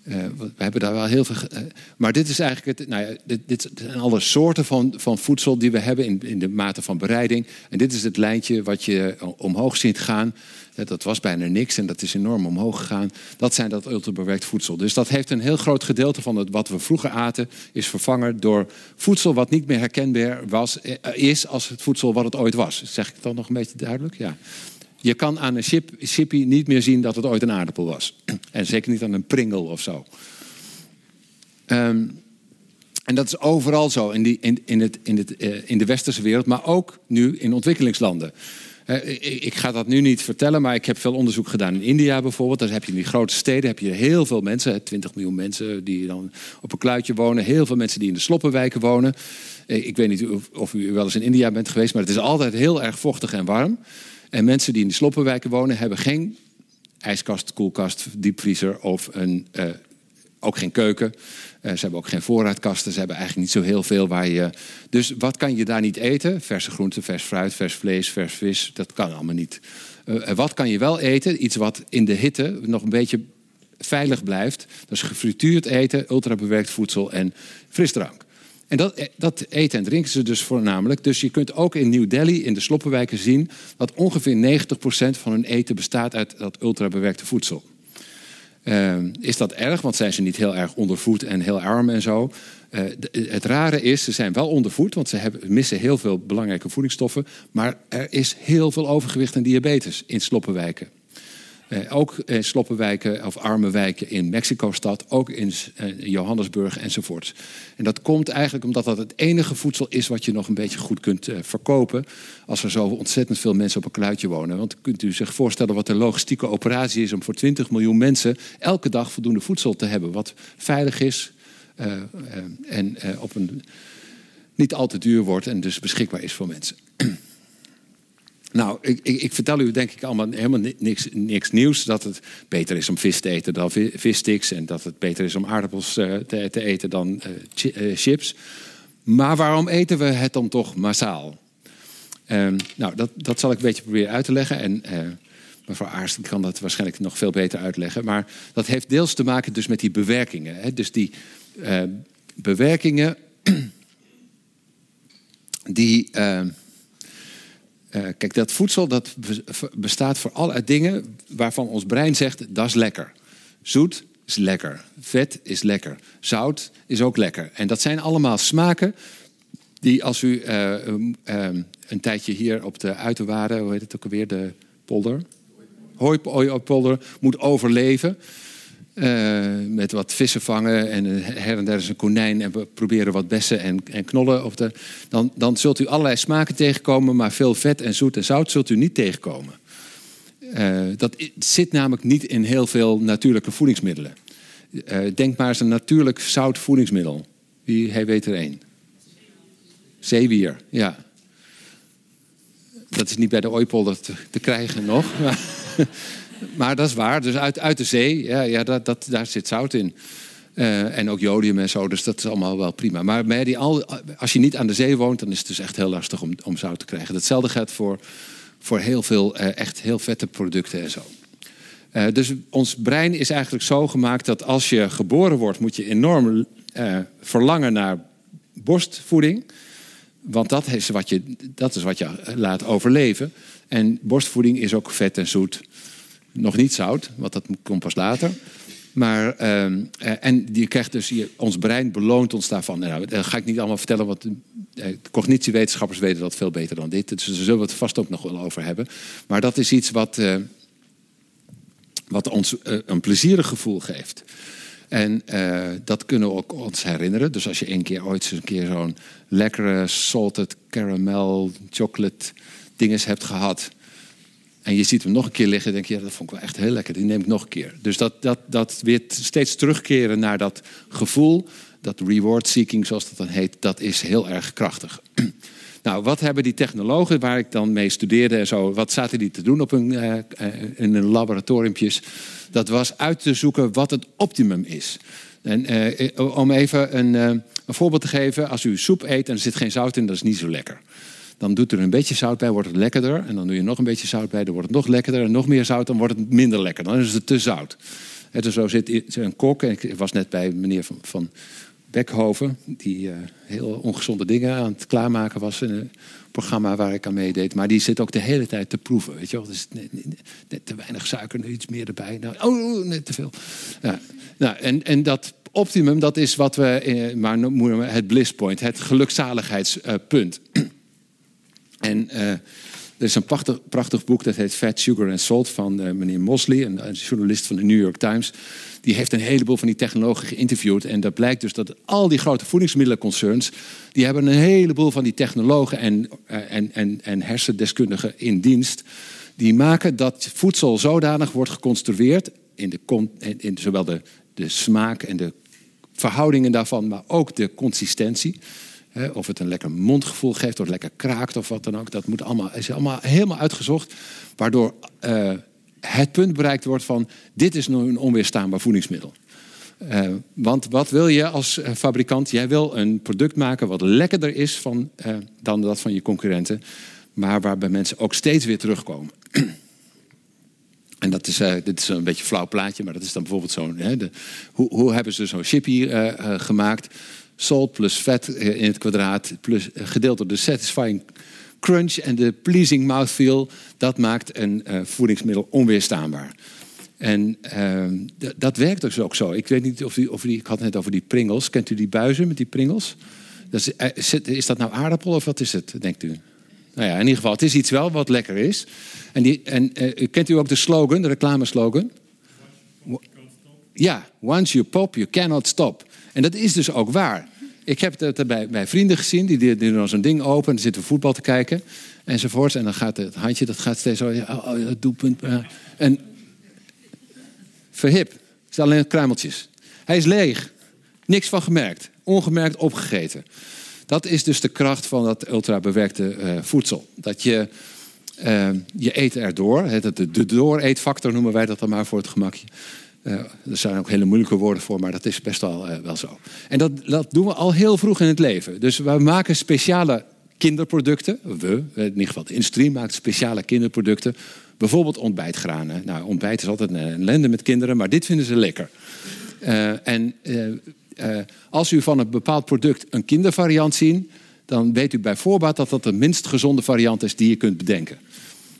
Uh, we hebben daar wel heel veel. Uh, maar dit is eigenlijk het. Nou ja, dit, dit, zijn alle soorten van, van voedsel die we hebben in, in de mate van bereiding. En dit is het lijntje wat je omhoog ziet gaan. Dat was bijna niks en dat is enorm omhoog gegaan. Dat zijn dat ultrabewerkt voedsel. Dus dat heeft een heel groot gedeelte van het, wat we vroeger aten, is vervangen door voedsel wat niet meer herkenbaar was, is als het voedsel wat het ooit was. Zeg ik dat nog een beetje duidelijk? Ja. Je kan aan een chippy niet meer zien dat het ooit een aardappel was. En zeker niet aan een pringle of zo. Um, en dat is overal zo in, die, in, in, het, in, het, uh, in de westerse wereld, maar ook nu in ontwikkelingslanden. Uh, ik, ga dat nu niet vertellen, maar ik heb veel onderzoek gedaan in India bijvoorbeeld. Daar heb je in die grote steden heb je heel veel mensen, 20 miljoen mensen die dan op een kluitje wonen. Heel veel mensen die in de sloppenwijken wonen. Uh, ik weet niet of u wel eens in India bent geweest, maar het is altijd heel erg vochtig en warm. En mensen die in de sloppenwijken wonen, hebben geen ijskast, koelkast, diepvriezer of een uh, ook geen keuken. ze hebben ook geen voorraadkasten. Ze hebben eigenlijk niet zo heel veel waar je. Dus wat kan je daar niet eten? Verse groenten, vers fruit, vers vlees, vers vis. Dat kan allemaal niet. wat kan je wel eten? Iets wat in de hitte nog een beetje veilig blijft. Dat is gefrituurd eten, ultrabewerkt voedsel en frisdrank. En dat, eh, dat, eten en drinken ze dus voornamelijk. Dus je kunt ook in New Delhi, in de sloppenwijken, zien dat ongeveer 90% van hun eten bestaat uit dat ultrabewerkte voedsel. Uh, is dat erg? Want zijn ze niet heel erg ondervoed en heel arm en zo? Uh, het rare is, ze zijn wel ondervoed, want ze hebben, missen heel veel belangrijke voedingsstoffen. Maar er is heel veel overgewicht en diabetes in sloppenwijken. Eh, ook sloppenwijken of arme wijken in Mexico-stad, ook in eh, Johannesburg enzovoorts. En dat komt eigenlijk omdat dat het enige voedsel is wat je nog een beetje goed kunt eh, verkopen. Als er zo ontzettend veel mensen op een kluitje wonen. Want kunt u zich voorstellen wat de logistieke operatie is om voor 20 miljoen mensen elke dag voldoende voedsel te hebben. Wat veilig is en op een niet al te duur wordt en dus beschikbaar is voor mensen. Nou, ik, ik, ik, vertel u denk ik allemaal helemaal niks, niks, nieuws. Dat het beter is om vis te eten dan vissticks. En dat het beter is om aardappels eh, te, te eten dan uh, chips. Maar waarom eten we het dan toch massaal? Um, nou, dat, dat zal ik een beetje proberen uit te leggen. En uh, mevrouw Aarst kan dat waarschijnlijk nog veel beter uitleggen. Maar dat heeft deels te maken dus met die bewerkingen. Hè? Dus die bewerkingen... die ehm, uh, kijk, dat voedsel dat bestaat voor uit dingen waarvan ons brein zegt dat is lekker. Zoet is lekker. Vet is lekker. Zout is ook lekker. En dat zijn allemaal smaken die als u uh, een tijdje hier op de uiterwaarden, hoe heet het ook alweer, de polder, hooipolder, moet overleven. Uh, met wat vissen vangen en her en der is een konijn en we proberen wat bessen en, en knollen. Of de, dan, dan zult u allerlei smaken tegenkomen, maar veel vet en zoet en zout zult u niet tegenkomen. Uh, dat zit namelijk niet in heel veel natuurlijke voedingsmiddelen. Uh, denk maar eens een natuurlijk zout voedingsmiddel. Wie weet er één? Zeewier, ja. Dat is niet bij de ooipolder te, krijgen nog. dat is waar. Dus uit, uit de zee, ja, ja, dat, dat, daar zit zout in. Uh, en ook jodium en zo, dus dat is allemaal wel prima. Maar bij die, als je niet aan de zee woont, dan is het dus echt heel lastig om, om zout te krijgen. Hetzelfde geldt voor, voor heel veel uh, echt heel vette producten en zo. Uh, dus ons brein is eigenlijk zo gemaakt dat als je geboren wordt, moet je enorm verlangen naar borstvoeding. Want dat wat je, dat is wat je laat overleven. En borstvoeding is ook vet en zoet. Nog niet zout, want dat komt pas later. Maar, uh, en die krijgt dus, je, ons brein beloont ons daarvan. Nou, dat ga ik niet allemaal vertellen, want uh, cognitiewetenschappers weten dat veel beter dan dit. Dus daar zullen we het vast ook nog wel over hebben. Maar dat is iets wat, wat ons een plezierig gevoel geeft. En dat kunnen we ook ons herinneren. Dus als je een keer ooit een keer zo'n lekkere salted caramel chocolate dinges hebt gehad en je ziet hem nog een keer liggen, denk je, ja, dat vond ik wel echt heel lekker. Die neem ik nog een keer. Dus dat, dat, dat weer steeds terugkeren naar dat gevoel, dat reward seeking, zoals dat dan heet, dat is heel erg krachtig. Nou, wat hebben die technologen waar ik dan mee studeerde en zo, wat zaten die te doen op een, uh, in hun laboratoriumpjes? Dat was uit te zoeken wat het optimum is. En uh, om even een, een voorbeeld te geven, als u soep eet en er zit geen zout in, dat is niet zo lekker. Dan doet er een beetje zout bij, wordt het lekkerder. En dan doe je nog een beetje zout bij, dan wordt het nog lekkerder. En nog meer zout, dan wordt het minder lekker. Dan is het te zout. En dus zo zit een kok. En ik was net bij meneer Van, van Beckhoven, die uh, heel ongezonde dingen aan het klaarmaken was in een programma waar ik aan meedeed. Maar die zit ook de hele tijd te proeven. Weet je wel, dus net, te weinig suiker, iets meer erbij. Nou, oh, net te veel. Nou, en, en dat optimum, dat is wat we, eh, maar noemen het bliss point, het gelukzaligheidspunt. En uh, er is een prachtig, prachtig, boek dat heet Fat, Sugar and Salt van uh, meneer Mosley, een, journalist van de New York Times. Die heeft een heleboel van die technologen geïnterviewd. En dat blijkt dus dat al die grote voedingsmiddelenconcerns... die hebben een heleboel van die technologen en, uh, en, en, en hersendeskundigen in dienst... die maken dat voedsel zodanig wordt geconstrueerd... in, de, in zowel de, de smaak en de verhoudingen daarvan... maar ook de consistentie of het een lekker mondgevoel geeft, of het lekker kraakt of wat dan ook. Dat moet allemaal, is allemaal helemaal uitgezocht. Waardoor uh, het punt bereikt wordt van dit is nu een onweerstaanbaar voedingsmiddel. Uh, want wat wil je als uh, fabrikant? Jij wil een product maken wat lekkerder is van, dan dat van je concurrenten, maar waarbij mensen ook steeds weer terugkomen. en dat is, dit is een beetje een flauw plaatje, maar dat is dan bijvoorbeeld zo'n. Hoe, hoe, hebben ze zo'n chippy gemaakt? Salt plus vet in het kwadraat, plus, gedeeld door de satisfying crunch en de pleasing mouthfeel. Dat maakt een voedingsmiddel onweerstaanbaar. En uh, dat werkt dus ook zo. Ik weet niet of u, of u, ik had het net over die pringels. Kent u die buizen met die pringels? Dat is, eh, is, dat nou aardappel of wat is het, denkt u? Nou ja, in ieder geval, het is iets wel wat lekker is. En, die, en uh, kent u ook de slogan, de reclameslogan? Ja, once you pop, you cannot stop. En dat is dus ook waar. Ik heb het bij, bij vrienden gezien, die, die, doen zo'n ding open, dan zitten voetbal te kijken enzovoorts. En dan gaat het handje, dat gaat steeds zo, oh, oh doelpunt. en verhip. Het zijn alleen kruimeltjes. Hij is leeg. Niks van gemerkt. Ongemerkt opgegeten. Dat is dus de kracht van dat ultrabewerkte uh, voedsel. Dat je, uh, je eet erdoor. De, de dooreetfactor noemen wij dat dan maar voor het gemakje. Uh, er zijn ook hele moeilijke woorden voor, maar dat is best wel, wel zo. En dat, dat doen we al heel vroeg in het leven. Dus we maken speciale kinderproducten. We, in ieder geval de industrie maakt speciale kinderproducten Bijvoorbeeld ontbijtgranen. Nou, ontbijt is altijd een ellende met kinderen, maar dit vinden ze lekker. En als u van een bepaald product een kindervariant ziet, dan weet u bij voorbaat dat dat de minst gezonde variant is die je kunt bedenken.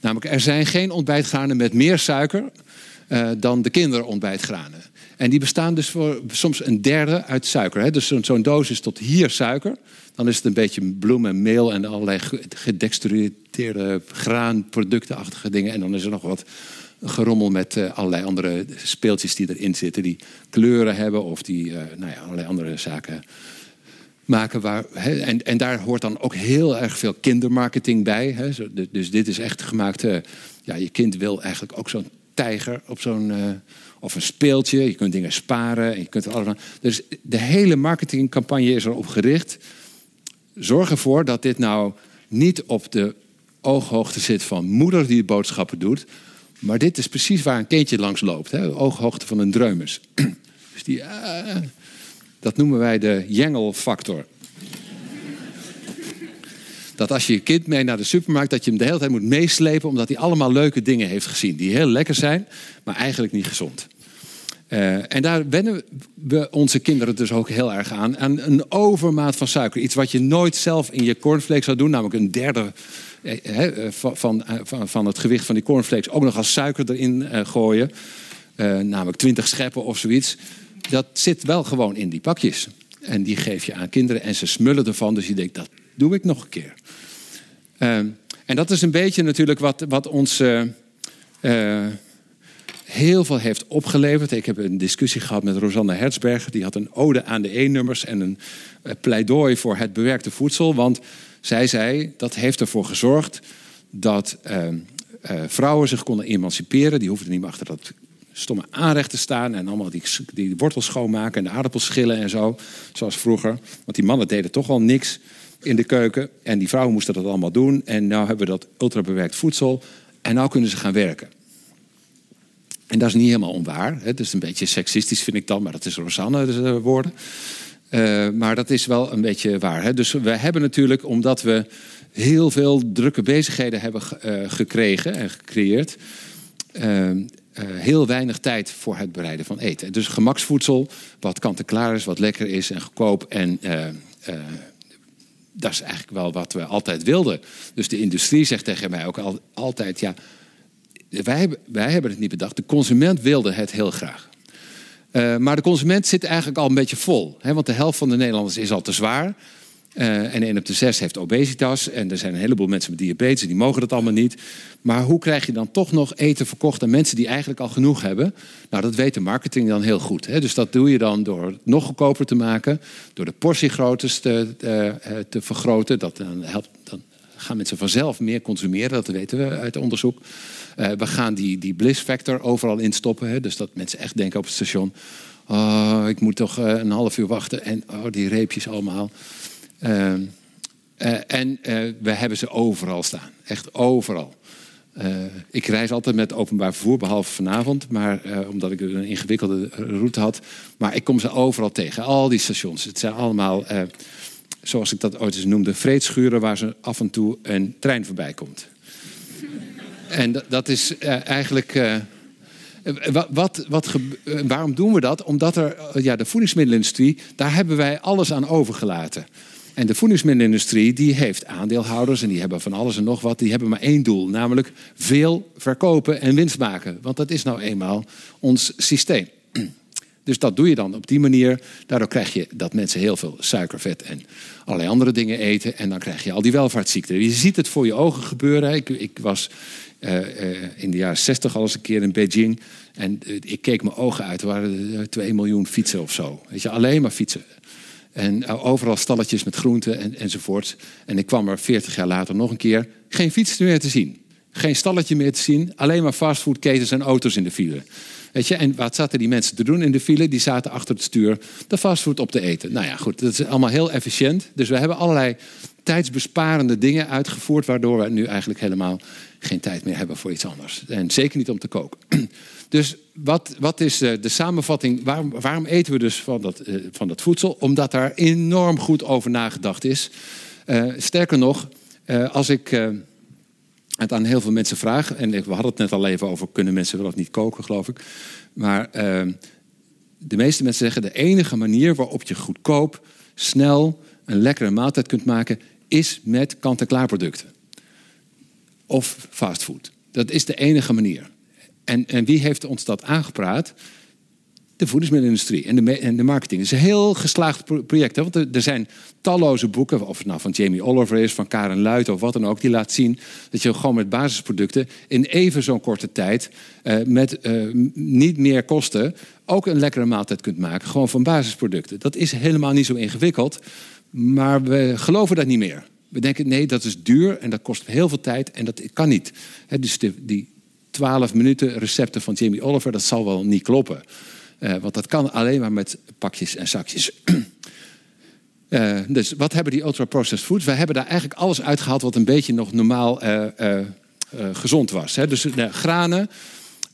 Namelijk, er zijn geen ontbijtgranen met meer suiker dan de kinderontbijtgranen. En die bestaan dus voor soms een derde uit suiker. Hè? Dus zo'n doos is tot hier suiker. Dan is het een beetje bloem en meel en allerlei gedextrueerde graanproductenachtige dingen. En dan is er nog wat gerommel met uh, allerlei andere speeltjes die erin zitten. Die kleuren hebben of die uh, nou ja, allerlei andere zaken maken. Waar, en, en daar hoort dan ook heel erg veel kindermarketing bij. Hè. Dus dit is echt gemaakt... Ja, je kind wil eigenlijk ook zo'n tijger op zo'n of een speeltje. Je kunt dingen sparen. Je kunt allemaal. Dus de hele marketingcampagne is erop gericht. Zorg ervoor dat dit nou niet op de ooghoogte zit van moeder die de boodschappen doet. Maar dit is precies waar een kindje langs loopt. Hè? Ooghoogte van een dreumes. Dus die, uh, dat noemen wij de jengelfactor. Dat als je je kind mee naar de supermarkt, dat je hem de hele tijd moet meeslepen, omdat hij allemaal leuke dingen heeft gezien. Die heel lekker zijn, maar eigenlijk niet gezond. Uh, en daar wennen we onze kinderen dus ook heel erg aan. Aan een overmaat van suiker. Iets wat je nooit zelf in je cornflakes zou doen. Namelijk een derde eh, eh, van, van, van, het gewicht van die cornflakes ook nog als suiker erin gooien. Namelijk 20 scheppen of zoiets. Dat zit wel gewoon in die pakjes. En die geef je aan kinderen en ze smullen ervan. Dus je denkt, dat doe ik nog een keer. En dat is een beetje natuurlijk wat, wat ons heel veel heeft opgeleverd. Ik heb een discussie gehad met Rosanne Hertzberger. Die had een ode aan de E-nummers en een eh, pleidooi voor het bewerkte voedsel. Want zij zei dat heeft ervoor gezorgd dat uh, vrouwen zich konden emanciperen. Die hoefden niet meer achter dat stomme aanrecht te staan en allemaal die, die wortels schoonmaken en de aardappels schillen en zo. Zoals vroeger. Want die mannen deden toch al niks in de keuken. En die vrouwen moesten dat allemaal doen. En nu hebben we dat ultrabewerkt voedsel. En nu kunnen ze gaan werken. En dat is niet helemaal onwaar. Het is een beetje seksistisch, vind ik dan, maar dat is Rosanne dus, uh, woorden. Uh, maar dat is wel een beetje waar. Hè? Dus we hebben natuurlijk, omdat we heel veel drukke bezigheden hebben uh, gekregen en gecreëerd, heel weinig tijd voor het bereiden van eten. Dus gemaksvoedsel, wat kant-en-klaar is, wat lekker is en goedkoop. En dat is eigenlijk wel wat we altijd wilden. Dus de industrie zegt tegen mij ook al, altijd: ja, wij hebben, wij hebben het niet bedacht. De consument wilde het heel graag. Uh, maar de consument zit eigenlijk al een beetje vol. Hè, want de helft van de Nederlanders is al te zwaar. Uh, en 1 op de 6 heeft obesitas. En er zijn een heleboel mensen met diabetes die mogen dat allemaal niet. Maar hoe krijg je dan toch nog eten verkocht aan mensen die eigenlijk al genoeg hebben? Nou, dat weet de marketing dan heel goed. Hè? Dus dat doe je dan door het nog goedkoper te maken. Door de portiegroottes te, te, eh, te vergroten. Dat dan helpt, dan gaan mensen vanzelf meer consumeren. Dat weten we uit onderzoek. We gaan die, die bliss factor overal instoppen. Hè? Dus dat mensen echt denken op het station... Oh, ik moet toch een half uur wachten. En oh, die reepjes allemaal. Uh, en we hebben ze overal staan. Echt overal. ik reis altijd met openbaar vervoer, behalve vanavond, maar, omdat ik een ingewikkelde route had. Maar ik kom ze overal tegen, al die stations. Het zijn allemaal, zoals ik dat ooit eens noemde, vreedschuren waar ze af en toe een trein voorbij komt. en dat is eigenlijk wat, wat, waarom doen we dat? Omdat er, ja, de voedingsmiddelenindustrie, daar hebben wij alles aan overgelaten. En de voedingsmiddelenindustrie die heeft aandeelhouders en die hebben van alles en nog wat. Die hebben maar één doel, namelijk veel verkopen en winst maken. Want dat is nou eenmaal ons systeem. Dus dat doe je dan op die manier. Daardoor krijg je dat mensen heel veel suiker, vet en allerlei andere dingen eten. En dan krijg je al die welvaartsziekten. Je ziet het voor je ogen gebeuren. Ik, ik was uh, uh, in de jaren 60 al eens een keer in Beijing. En uh, ik keek mijn ogen uit. Er waren 2 miljoen fietsen of zo. Weet je, alleen maar fietsen. En overal stalletjes met groenten en, enzovoort. En ik kwam er 40 jaar later nog een keer. Geen fietsen meer te zien. Geen stalletje meer te zien. Alleen maar fastfoodketens en auto's in de file. Weet je, en wat zaten die mensen te doen in de file? Die zaten achter het stuur de fastfood op te eten. Nou ja, goed, dat is allemaal heel efficiënt. Dus we hebben allerlei tijdsbesparende dingen uitgevoerd, waardoor we nu eigenlijk helemaal geen tijd meer hebben voor iets anders. En zeker niet om te koken. Dus wat, wat is de, de samenvatting? Waarom, waarom, eten we dus van dat, uh, van dat voedsel? Omdat daar enorm goed over nagedacht is. Uh, sterker nog, als ik het aan heel veel mensen vraag, en we hadden het net al even over kunnen mensen wel of niet koken, geloof ik. Maar de meeste mensen zeggen de enige manier waarop je goedkoop, snel een lekkere maaltijd kunt maken, is met kant-en-klaar producten of fastfood. Dat is de enige manier. En, en wie heeft ons dat aangepraat? De voedingsmiddelenindustrie en de, en de marketing. Het is een heel geslaagd project. Hè? Want er, zijn talloze boeken, of het nou van Jamie Oliver is, van Karen Luit of wat dan ook, die laat zien dat je gewoon met basisproducten in even zo'n korte tijd, uh, met uh, niet meer kosten, ook een lekkere maaltijd kunt maken. Gewoon van basisproducten. Dat is helemaal niet zo ingewikkeld, maar we geloven dat niet meer. We denken, nee, dat is duur en dat kost heel veel tijd en dat kan niet. dus die 12 minuten recepten van Jamie Oliver, dat zal wel niet kloppen. Uh, want dat kan alleen maar met pakjes en zakjes. uh, dus wat hebben die ultra-processed foods? Wij hebben daar eigenlijk alles uitgehaald wat een beetje nog normaal uh, gezond was. Hè? Dus granen,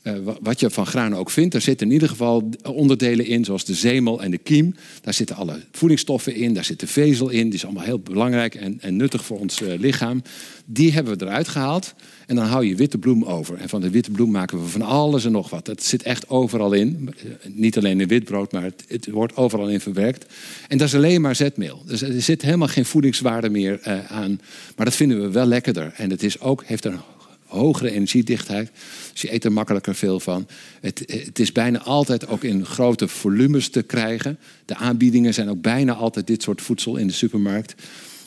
uh, wat je van granen ook vindt, er zitten in ieder geval onderdelen in, zoals de zemel en de kiem. Daar zitten alle voedingsstoffen in, daar zit de vezel in. Die is allemaal heel belangrijk en, en nuttig voor ons uh, lichaam. Die hebben we eruit gehaald. En dan hou je witte bloem over. En van de witte bloem maken we van alles en nog wat. Het zit echt overal in. Niet alleen in witbrood, maar het, het wordt overal in verwerkt. En dat is alleen maar zetmeel. Dus er zit helemaal geen voedingswaarde meer aan. Maar dat vinden we wel lekkerder. En het is ook, heeft een hogere energiedichtheid. Dus je eet er makkelijker veel van. Het, het, is bijna altijd ook in grote volumes te krijgen. De aanbiedingen zijn ook bijna altijd dit soort voedsel in de supermarkt.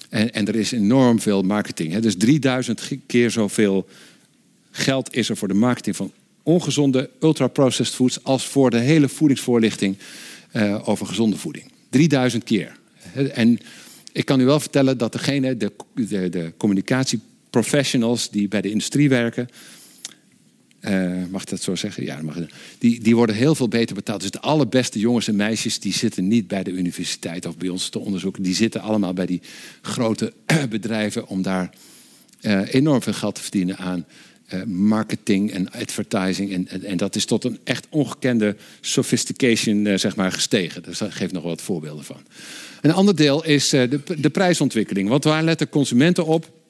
En, en er is enorm veel marketing. Hè. Dus 3000 keer zoveel geld is er voor de marketing van ongezonde ultra-processed foods als voor de hele voedingsvoorlichting uh, over gezonde voeding. 3000 keer. En ik kan u wel vertellen dat degene, de, de, de communicatie professionals die bij de industrie werken. Uh, mag dat zo zeggen? Ja, mag die, die worden heel veel beter betaald. Dus de allerbeste jongens en meisjes die zitten niet bij de universiteit of bij ons te onderzoeken. Die zitten allemaal bij die grote bedrijven om daar uh, enorm veel geld te verdienen aan uh, marketing en advertising. En, en, en, dat is tot een echt ongekende sophistication zeg maar, gestegen. Dus daar geef nog wat voorbeelden van. Een ander deel is de, de prijsontwikkeling. Want waar letten consumenten op?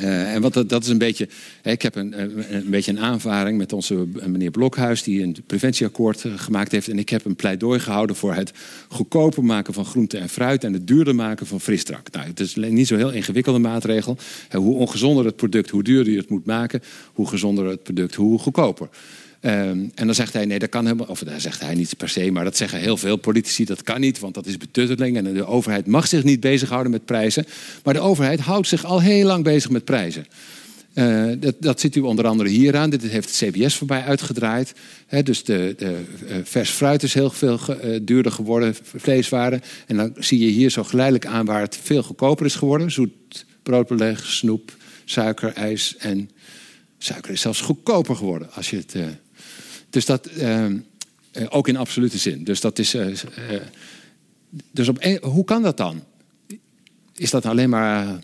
Uh, en wat, dat is een beetje. Ik heb een, een, beetje een aanvaring met onze meneer Blokhuis, die een preventieakkoord eh, gemaakt heeft. En ik heb een pleidooi gehouden voor het goedkoper maken van groente en fruit en het duurder maken van frisdrank. Nou, het is niet zo'n heel ingewikkelde maatregel. Hoe ongezonder het product, hoe duurder je het moet maken, hoe gezonder het product, hoe goedkoper. Um, en dan zegt hij, nee, dat kan helemaal... Of dat zegt hij niet per se, maar dat zeggen heel veel politici. Dat kan niet, want dat is betutteling. En de overheid mag zich niet bezighouden met prijzen. Maar de overheid houdt zich al heel lang bezig met prijzen. Uh, dat, dat ziet u onder andere hier aan. Dit heeft het CBS voorbij uitgedraaid. Dus de, de uh, vers fruit is heel veel uh, duurder geworden, vleeswaren. En dan zie je hier zo geleidelijk aan waar het veel goedkoper is geworden. Zoet broodbeleg, snoep, suiker, ijs en suiker is zelfs goedkoper geworden als je het dus dat ehm, eh, ook in absolute zin. Dus dat is. Eh, eh, dus op hoe kan dat dan? Is dat alleen maar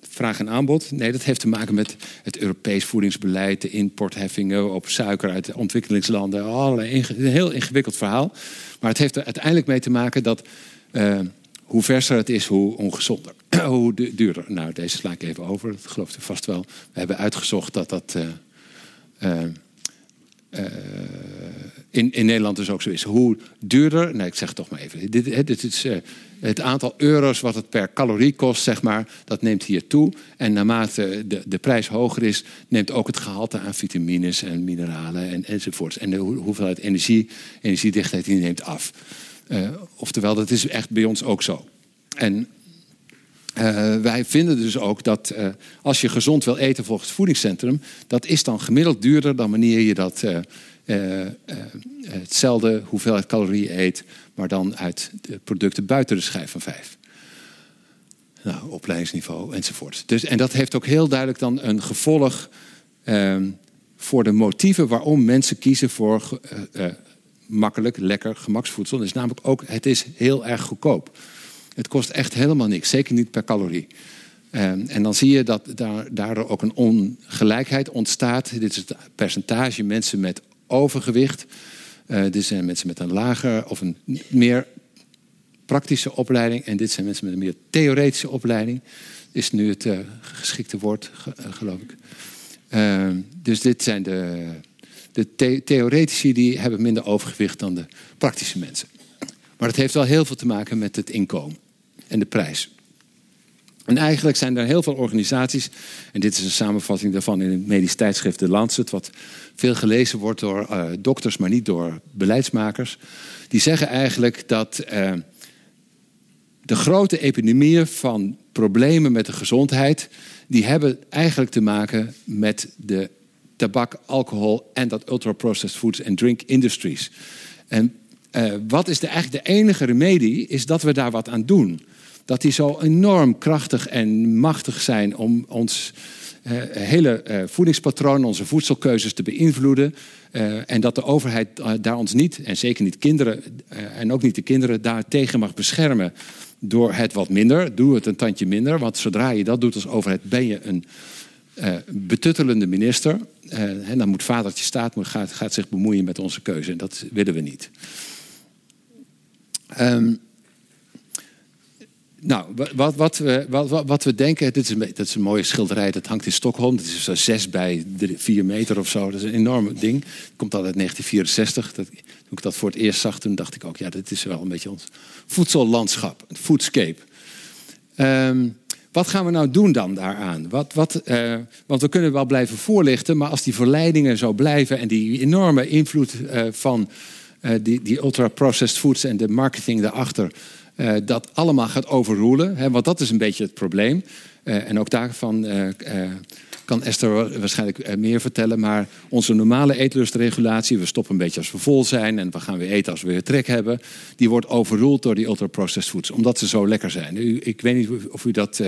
vraag en aanbod? Nee, dat heeft te maken met het Europees voedingsbeleid, de importheffingen op suiker uit de ontwikkelingslanden. Allerlei een heel ingewikkeld verhaal. Maar het heeft er uiteindelijk mee te maken dat hoe verser het is, hoe ongezonder. hoe duurder. Nou, deze sla ik even over, dat gelooft u vast wel. We hebben uitgezocht dat dat. In, in Nederland dus ook zo is. Hoe duurder, nee, ik zeg het toch maar even. Dit, dit is, uh, het aantal euro's wat het per calorie kost, zeg maar, dat neemt hier toe. En naarmate de, de prijs hoger is, neemt ook het gehalte aan vitamines en mineralen en, enzovoorts. En de hoeveelheid energie, energiedichtheid, die neemt af. Uh, oftewel, dat is echt bij ons ook zo. En uh, wij vinden dus ook dat uh, als je gezond wil eten volgens het voedingscentrum, dat is dan gemiddeld duurder dan wanneer je dat uh, hetzelfde hoeveelheid calorieën eet, maar dan uit de producten buiten de schijf van vijf. Nou, opleidingsniveau enzovoort. Dus, en dat heeft ook heel duidelijk dan een gevolg ehm, voor de motieven waarom mensen kiezen voor makkelijk, lekker gemaksvoedsel. Dat is namelijk ook, het is heel erg goedkoop. Het kost echt helemaal niks, zeker niet per calorie. Um, en dan zie je dat daar, daardoor ook een ongelijkheid ontstaat. Dit is het percentage mensen met overgewicht. Uh, dit zijn mensen met een lager of een meer praktische opleiding. En dit zijn mensen met een meer theoretische opleiding. Is nu het uh, geschikte woord, uh, geloof ik. Ehm, dus dit zijn de, de the theoretici die hebben minder overgewicht dan de praktische mensen. Maar het heeft wel heel veel te maken met het inkomen en de prijs. En eigenlijk zijn er heel veel organisaties, en dit is een samenvatting daarvan in het medisch tijdschrift The Lancet, wat veel gelezen wordt door uh, dokters, maar niet door beleidsmakers. Die zeggen eigenlijk dat uh, de grote epidemieën van problemen met de gezondheid, die hebben eigenlijk te maken met de tabak, alcohol en dat ultra-processed foods en drink industries. En uh, wat is de, eigenlijk de enige remedie, is dat we daar wat aan doen dat die zo enorm krachtig en machtig zijn om ons uh, hele uh, voedingspatroon, onze voedselkeuzes te beïnvloeden. Uh, en dat de overheid daar ons niet, en zeker niet kinderen, en ook niet de kinderen, daar tegen mag beschermen door het wat minder. Doe het een tandje minder, want zodra je dat doet als overheid, ben je een betuttelende minister. en dan moet vadertje staat gaat, gaat zich bemoeien met onze keuze. En dat willen we niet. Um, nou, wat, wat, we, wat, we denken, dit is, een, dat is een mooie schilderij, dat hangt in Stockholm. Dat is zo zes bij vier meter of zo. Dat is een enorm ding. Komt al uit 1964. Dat, toen ik dat voor het eerst zag, toen dacht ik ook, ja, dit is wel een beetje ons voedsellandschap, een foodscape. Um, wat gaan we nou doen dan daaraan? Wat, wat, uh, want we kunnen wel blijven voorlichten, maar als die verleidingen zo blijven en die enorme invloed uh, van die, die ultra-processed foods en de marketing daarachter uh, dat allemaal gaat overroelen. Want dat is een beetje het probleem. Uh, en ook daarvan uh, kan Esther waarschijnlijk meer vertellen. Maar onze normale eetlustregulatie, we stoppen een beetje als we vol zijn en we gaan weer eten als we weer trek hebben, die wordt overroeld door die ultra-processed foods, omdat ze zo lekker zijn. U, ik weet niet of u dat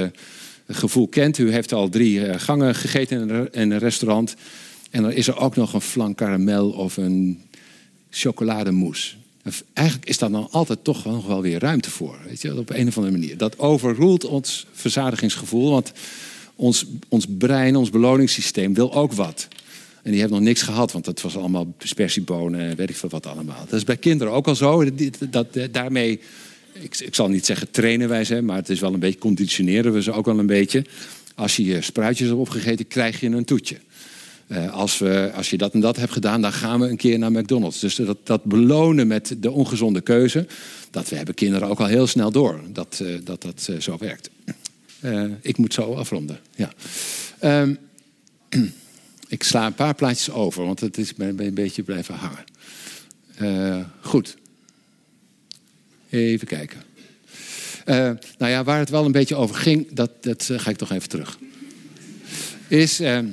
gevoel kent. U heeft al drie gangen gegeten in een, restaurant. En dan is er ook nog een flank karamel of een chocolademousse. Eigenlijk is daar dan altijd toch nog wel weer ruimte voor. Weet je, op een of andere manier. Dat overroelt ons verzadigingsgevoel. Want ons, ons brein, ons beloningssysteem wil ook wat. En die hebben nog niks gehad, want dat was allemaal spersiebonen en weet ik veel wat allemaal. Dat is bij kinderen ook al zo. Dat, dat, daarmee, ik, ik, zal niet zeggen trainen wij ze, maar het is wel een beetje conditioneren we ze ook wel een beetje. Als je je spruitjes hebt opgegeten, krijg je een toetje. Uh, als, we, als je dat en dat hebt gedaan, dan gaan we een keer naar McDonald's. Dus dat, dat belonen met de ongezonde keuze, dat we hebben kinderen ook al heel snel door dat uh, dat, dat uh, zo werkt. ik moet zo afronden. Ja. Um, ik sla een paar plaatjes over, want het is ben een beetje blijven hangen. goed. Even kijken. nou ja, waar het wel een beetje over ging, dat, dat ga ik toch even terug. Is. Ehm,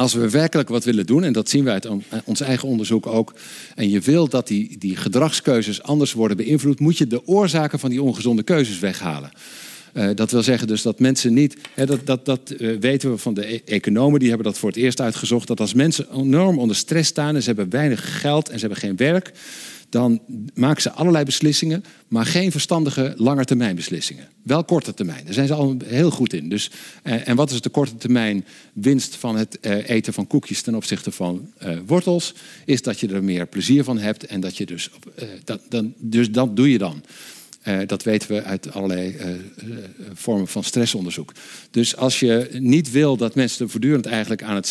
als we werkelijk wat willen doen, en dat zien we uit ons eigen onderzoek ook, en je wil dat die, die gedragskeuzes anders worden beïnvloed, moet je de oorzaken van die ongezonde keuzes weghalen. Uh, dat wil zeggen dus dat mensen niet, hè, dat, dat, dat uh, weten we van de e economen, die hebben dat voor het eerst uitgezocht, dat als mensen enorm onder stress staan en ze hebben weinig geld en ze hebben geen werk, dan maken ze allerlei beslissingen, maar geen verstandige langetermijnbeslissingen. Wel korte termijn, daar zijn ze al heel goed in. Dus, eh, en wat is de korte termijn winst van het eh, eten van koekjes ten opzichte van eh, wortels? Is dat je er meer plezier van hebt en dat je dus, eh, dat, dan, dus dat doe je dan. Eh, dat weten we uit allerlei uh, vormen van stressonderzoek. Dus als je niet wil dat mensen voortdurend eigenlijk aan het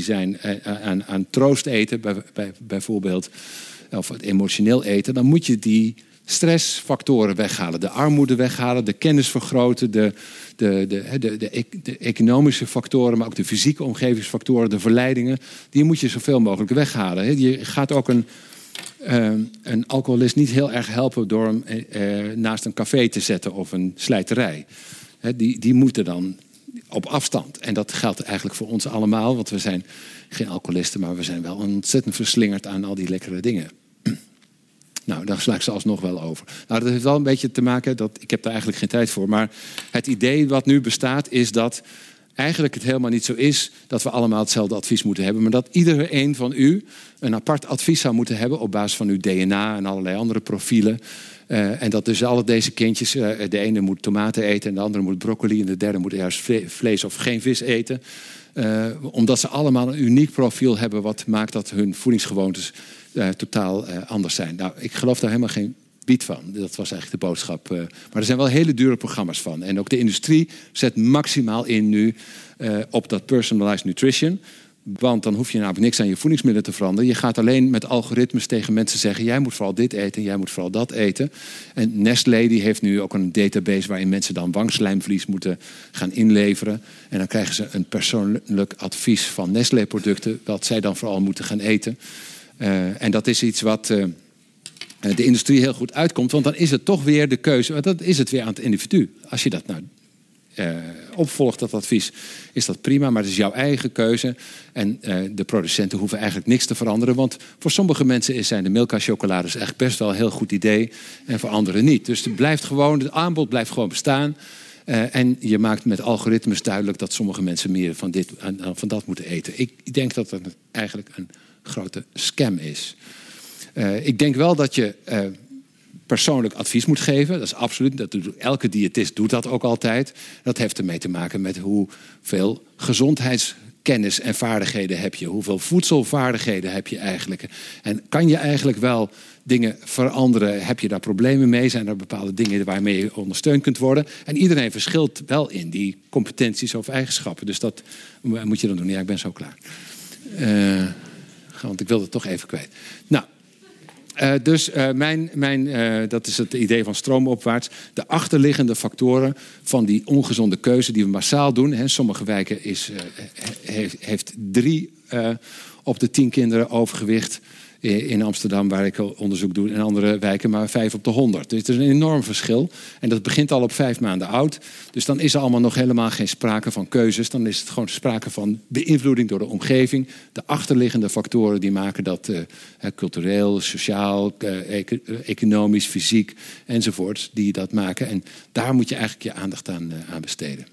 zijn, aan, aan troost eten, bij, bij, bijvoorbeeld, of het emotioneel eten, dan moet je die stressfactoren weghalen. De armoede weghalen, de kennis vergroten, de, de, de, de, de, economische factoren, maar ook de fysieke omgevingsfactoren, de verleidingen. Die moet je zoveel mogelijk weghalen. Je gaat ook een Ehm, een alcoholist niet heel erg helpen door hem eh, eh, naast een café te zetten of een slijterij. die, die moeten dan op afstand. En dat geldt eigenlijk voor ons allemaal, want we zijn geen alcoholisten, maar we zijn wel ontzettend verslingerd aan al die lekkere dingen. Nou, daar sla ik ze alsnog wel over. Nou, dat heeft wel een beetje te maken, dat, ik heb daar eigenlijk geen tijd voor, maar het idee wat nu bestaat is dat eigenlijk het helemaal niet zo is dat we allemaal hetzelfde advies moeten hebben, maar dat ieder een van u een apart advies zou moeten hebben op basis van uw DNA en allerlei andere profielen. Uh, en dat dus alle deze kindjes, uh, de ene moet tomaten eten en de andere moet broccoli en de derde moet juist vlees of geen vis eten. Uh, omdat ze allemaal een uniek profiel hebben wat maakt dat hun voedingsgewoontes totaal anders zijn. Nou, ik geloof daar helemaal geen bied van. Dat was eigenlijk de boodschap. maar er zijn wel hele dure programma's van. En ook de industrie zet maximaal in nu op dat personalized nutrition. Want dan hoef je namelijk niks aan je voedingsmiddelen te veranderen. Je gaat alleen met algoritmes tegen mensen zeggen: jij moet vooral dit eten, jij moet vooral dat eten. En Nestlé die heeft nu ook een database waarin mensen dan wangslijmvlies moeten gaan inleveren. En dan krijgen ze een persoonlijk advies van Nestlé-producten, wat zij dan vooral moeten gaan eten. Uh, en dat is iets wat. Uh, de industrie heel goed uitkomt, want dan is het toch weer de keuze, dat is het weer aan het individu. Als je dat nou uh, opvolgt, dat advies, is dat prima. Maar het is jouw eigen keuze. En uh, de producenten hoeven eigenlijk niks te veranderen. Want voor sommige mensen zijn de Milka chocolades echt best wel een heel goed idee. En voor anderen niet. Dus het blijft gewoon, het aanbod blijft gewoon bestaan. Uh, en je maakt met algoritmes duidelijk dat sommige mensen meer van dit en van dat moeten eten. Ik denk dat dat eigenlijk een grote scam is. ik denk wel dat je persoonlijk advies moet geven. Dat is absoluut, dat doet, elke diëtist doet dat ook altijd. Dat heeft ermee te maken met hoeveel gezondheidskennis en vaardigheden heb je. Hoeveel voedselvaardigheden heb je eigenlijk. En kan je eigenlijk wel dingen veranderen? Heb je daar problemen mee? Zijn er bepaalde dingen waarmee je ondersteund kunt worden? En iedereen verschilt wel in die competenties of eigenschappen. Dus dat moet je dan doen. Ja, ik ben zo klaar. Uh, want ik wilde het toch even kwijt. Nou, uh, dus uh, mijn, mijn, uh, dat is het idee van stroomopwaarts. De achterliggende factoren van die ongezonde keuze die we massaal doen. Hè, sommige wijken is, heeft drie op de tien kinderen overgewicht in Amsterdam, waar ik onderzoek doe, in andere wijken maar 5 op de 100. Dus het is een enorm verschil. En dat begint al op vijf maanden oud. Dus dan is er allemaal nog helemaal geen sprake van keuzes. Dan is het gewoon sprake van beïnvloeding door de omgeving. De achterliggende factoren die maken dat uh, cultureel, sociaal, uh, economisch, fysiek enzovoort, die dat maken. En daar moet je eigenlijk je aandacht aan, uh, aan besteden.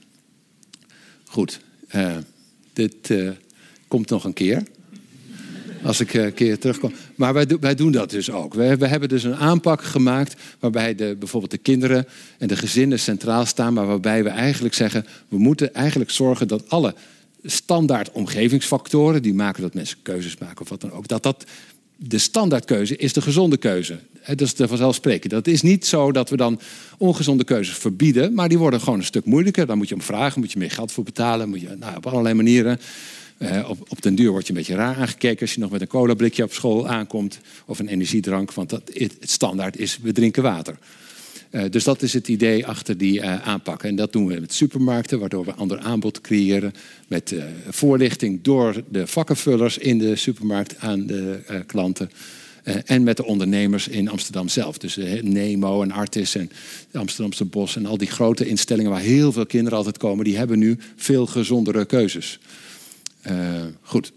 Goed, dit komt nog een keer. Als ik een keer terugkom. Maar wij, wij doen dat dus ook. We, we, hebben dus een aanpak gemaakt waarbij de, bijvoorbeeld de kinderen en de gezinnen centraal staan. Maar waarbij we eigenlijk zeggen, we moeten eigenlijk zorgen dat alle standaard omgevingsfactoren, die maken dat mensen keuzes maken of wat dan ook, dat dat de standaardkeuze is de gezonde keuze. Dat is de vanzelfsprekend. Dat is niet zo dat we dan ongezonde keuzes verbieden, maar die worden gewoon een stuk moeilijker. Dan moet je om vragen, moet je meer geld voor betalen, moet je nou, op allerlei manieren. Uh, op, op den duur word je een beetje raar aangekeken als je nog met een colablikje op school aankomt. Of een energiedrank, want dat, het, standaard is we drinken water. Uh, dus dat is het idee achter die uh, aanpak. En dat doen we met supermarkten, waardoor we ander aanbod creëren. Met voorlichting door de vakkenvullers in de supermarkt aan de klanten. en met de ondernemers in Amsterdam zelf. Dus Nemo en Artis en Amsterdamse Bos en al die grote instellingen waar heel veel kinderen altijd komen, die hebben nu veel gezondere keuzes. Uh, goed.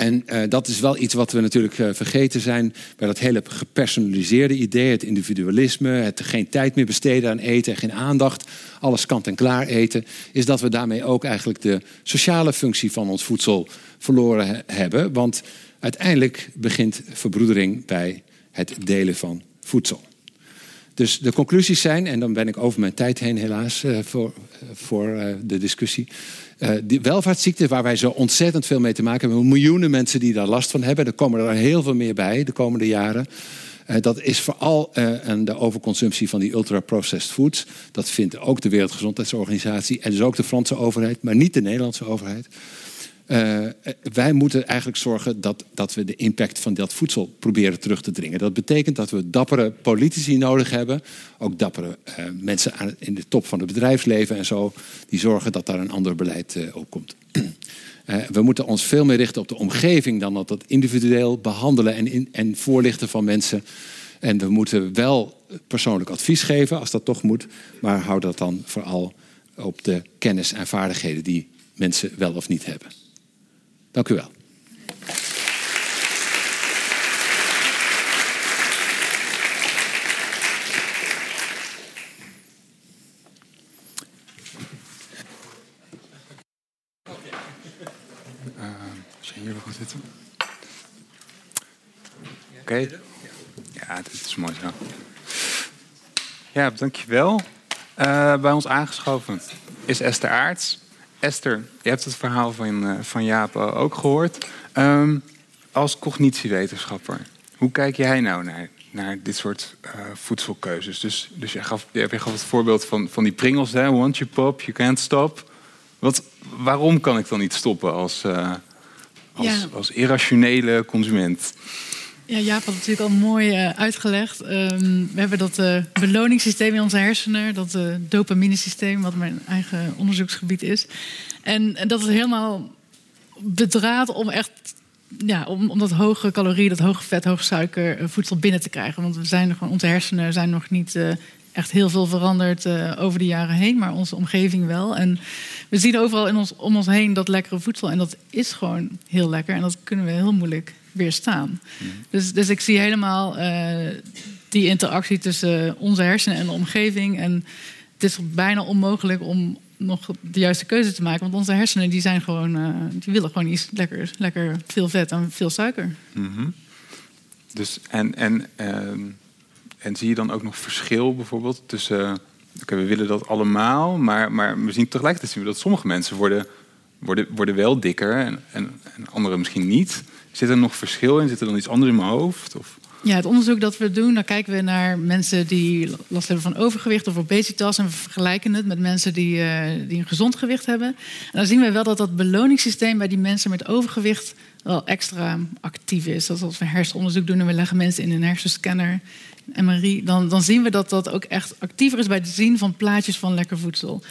En uh, dat is wel iets wat we natuurlijk uh, vergeten zijn bij dat hele gepersonaliseerde idee, het individualisme, het geen tijd meer besteden aan eten, geen aandacht, alles kant en klaar eten, is dat we daarmee ook eigenlijk de sociale functie van ons voedsel verloren hebben. Want uiteindelijk begint verbroedering bij het delen van voedsel. Dus de conclusies zijn, en dan ben ik over mijn tijd heen helaas uh, voor, voor uh, de discussie. Die welvaartsziekten waar wij zo ontzettend veel mee te maken hebben. Miljoenen mensen die daar last van hebben. Er komen er heel veel meer bij de komende jaren. dat is vooral de overconsumptie van die ultra-processed foods. Dat vindt ook de Wereldgezondheidsorganisatie en dus ook de Franse overheid, maar niet de Nederlandse overheid. Uh, wij moeten eigenlijk zorgen dat, dat we de impact van dat voedsel proberen terug te dringen. Dat betekent dat we dappere politici nodig hebben. Ook dappere uh, mensen aan, in de top van het bedrijfsleven en zo. Die zorgen dat daar een ander beleid op komt. we moeten ons veel meer richten op de omgeving dan op dat individueel behandelen en, en voorlichten van mensen. En we moeten wel persoonlijk advies geven als dat toch moet. Maar hou dat dan vooral op de kennis en vaardigheden die mensen wel of niet hebben. Dank u wel. zitten? Oké. Ja, dit is mooi zo. Ja, dankjewel. Uh, bij ons aangeschoven is Esther Aarts. Esther, je hebt het verhaal van, uh, van Jaap ook gehoord. Um, als cognitiewetenschapper, hoe kijk jij nou naar, naar dit soort uh, voedselkeuzes? Dus, dus je, gaf, je gaf het voorbeeld van, van die pringels, hè? once you pop, you can't stop. Wat, waarom kan ik dan niet stoppen als, uh, als, ja. als irrationele consument? Ja, Jaap had natuurlijk al mooi uh, uitgelegd. Um, we hebben dat uh, beloningssysteem in onze hersenen, dat uh, dopaminesysteem, wat mijn eigen onderzoeksgebied is. En, en dat is helemaal bedraad om echt ja, om, om dat hoge calorie, dat hoge vet, hoge suiker voedsel binnen te krijgen. Want we zijn gewoon, onze hersenen zijn nog niet echt heel veel veranderd over de jaren heen, maar onze omgeving wel. En we zien overal in ons, om ons heen dat lekkere voedsel. En dat is gewoon heel lekker. En dat kunnen we heel moeilijk weerstaan. Mm. Dus, dus ik zie helemaal uh, die interactie tussen onze hersenen en de omgeving. En het is bijna onmogelijk om nog de juiste keuze te maken. Want onze hersenen die zijn gewoon, uh, die willen gewoon iets lekker, lekker veel vet en veel suiker. -hmm. Dus en, en, uh, en zie je dan ook nog verschil bijvoorbeeld tussen. Okay, we willen dat allemaal, maar, maar we zien tegelijkertijd zien we dat sommige mensen worden, worden, worden wel dikker en, en, en anderen misschien niet. Zit er nog verschil in? Zit er dan iets anders in mijn hoofd? Of? Ja, het onderzoek dat we doen, dan kijken we naar mensen die last hebben van overgewicht of obesitas. En we vergelijken het met mensen die, uh, die een gezond gewicht hebben. En dan zien we wel dat dat beloningssysteem bij die mensen met overgewicht wel extra actief is. Dus als we hersenonderzoek doen en we leggen mensen in een hersenscanner, MRI, dan, dan zien we dat dat ook echt actiever is bij het zien van plaatjes van lekker voedsel.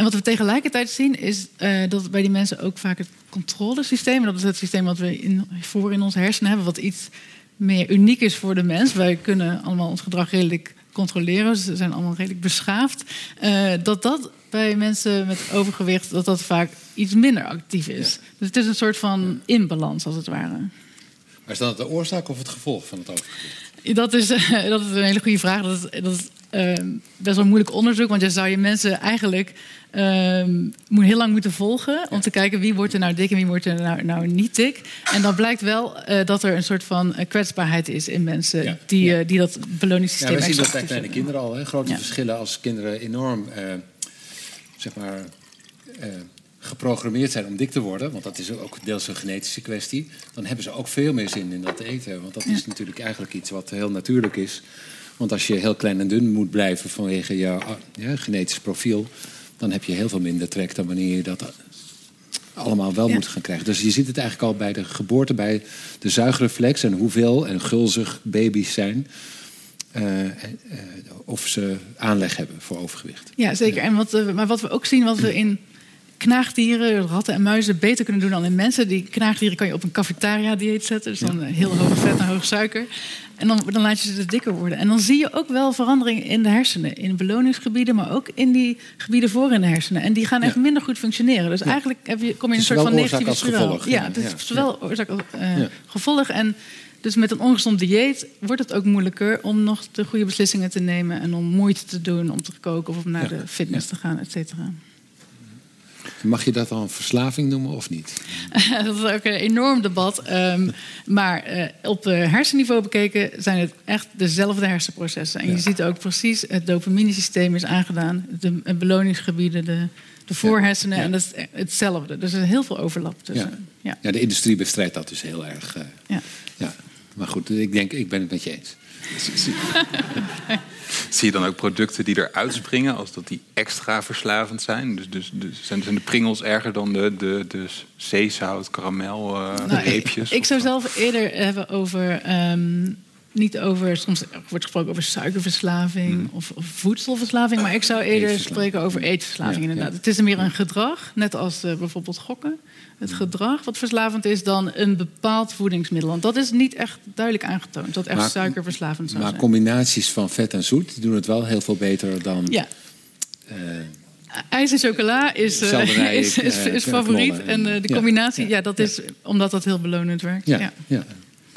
En wat we tegelijkertijd zien is uh, dat bij die mensen ook vaak het controlesysteem, dat is het systeem wat we in, voor in onze hersenen hebben, wat iets meer uniek is voor de mens. Wij kunnen allemaal ons gedrag redelijk controleren, ze zijn allemaal redelijk beschaafd. Uh, dat dat bij mensen met overgewicht dat dat vaak iets minder actief is. Ja. Dus het is een soort van inbalans als het ware. Maar is dat de oorzaak of het gevolg van het overgewicht? Dat is, uh, dat is een hele goede vraag. Dat is, dat is uh, best wel moeilijk onderzoek, want je zou je mensen eigenlijk uh, moet heel lang moeten volgen om te kijken wie wordt er nou dik en wie wordt er nou, nou niet dik. En dan blijkt wel uh, dat er een soort van uh, kwetsbaarheid is in mensen ja. die, ja. die dat beloningssysteem. Ja, we zien dat bij kleine kinderen al, hè? grote verschillen als kinderen enorm, zeg maar geprogrammeerd zijn om dik te worden, want dat is ook deels een genetische kwestie, dan hebben ze ook veel meer zin in dat te eten. Want dat is natuurlijk eigenlijk iets wat heel natuurlijk is. Want als je heel klein en dun moet blijven vanwege je ja, genetisch profiel, dan heb je heel veel minder trek dan wanneer je dat allemaal wel ja. moet gaan krijgen. Dus je ziet het eigenlijk al bij de geboorte, bij de zuigreflex en hoeveel en gulzig baby's zijn. Uh, uh, of ze aanleg hebben voor overgewicht. Ja, zeker. En wat, uh, maar wat we ook zien, wat we in knaagdieren, ratten en muizen beter kunnen doen dan in mensen. Die knaagdieren kan je op een cafetaria-dieet zetten. Dus dan heel hoog vet en hoog suiker. En dan, dan laat je ze dus dikker worden. En dan zie je ook wel verandering in de hersenen. In beloningsgebieden, maar ook in die gebieden voor in de hersenen. En die gaan echt ja. minder goed functioneren. Dus ja. eigenlijk heb je, kom je in een soort van negatieve spiraal. Ja, het is zowel oorzaak als uh, gevolg. En dus met een ongezond dieet wordt het ook moeilijker om nog de goede beslissingen te nemen. En om moeite te doen om te koken of om naar de fitness te gaan, et cetera. Mag je dat dan verslaving noemen of niet? dat is ook een enorm debat. Um, maar uh, op hersenniveau bekeken zijn het echt dezelfde hersenprocessen. En ja. je ziet ook precies, het dopaminesysteem is aangedaan. De beloningsgebieden, de, de voorhersenen. Ja. En dat is hetzelfde. Dus er is heel veel overlap tussen. Ja, ja. de industrie bestrijdt dat dus heel erg. Uh, ja. ja. Maar goed, ik denk, ik ben het met je eens. Zie je dan ook producten die eruit springen als dat die extra verslavend zijn? Dus, dus, dus zijn, zijn de pringels erger dan de, de, de zeezout, karamel, uh, nou, reepjes? Ik, ik zou zelf eerder hebben over... Um, niet over, soms wordt gesproken over suikerverslaving hmm. of, of, voedselverslaving, maar ik zou eerder spreken over eetverslaving. inderdaad. Het is meer een gedrag, net als uh, bijvoorbeeld gokken het gedrag wat verslavend is dan een bepaald voedingsmiddel. Want dat is niet echt duidelijk aangetoond, dat echt maar, suikerverslavend zou maar zijn. Maar combinaties van vet en zoet doen het wel heel veel beter dan... Ja. Uh, IJs en chocola is, uh, is, is, is favoriet. En de combinatie, ja, dat is omdat dat heel belonend werkt. Ja, ja.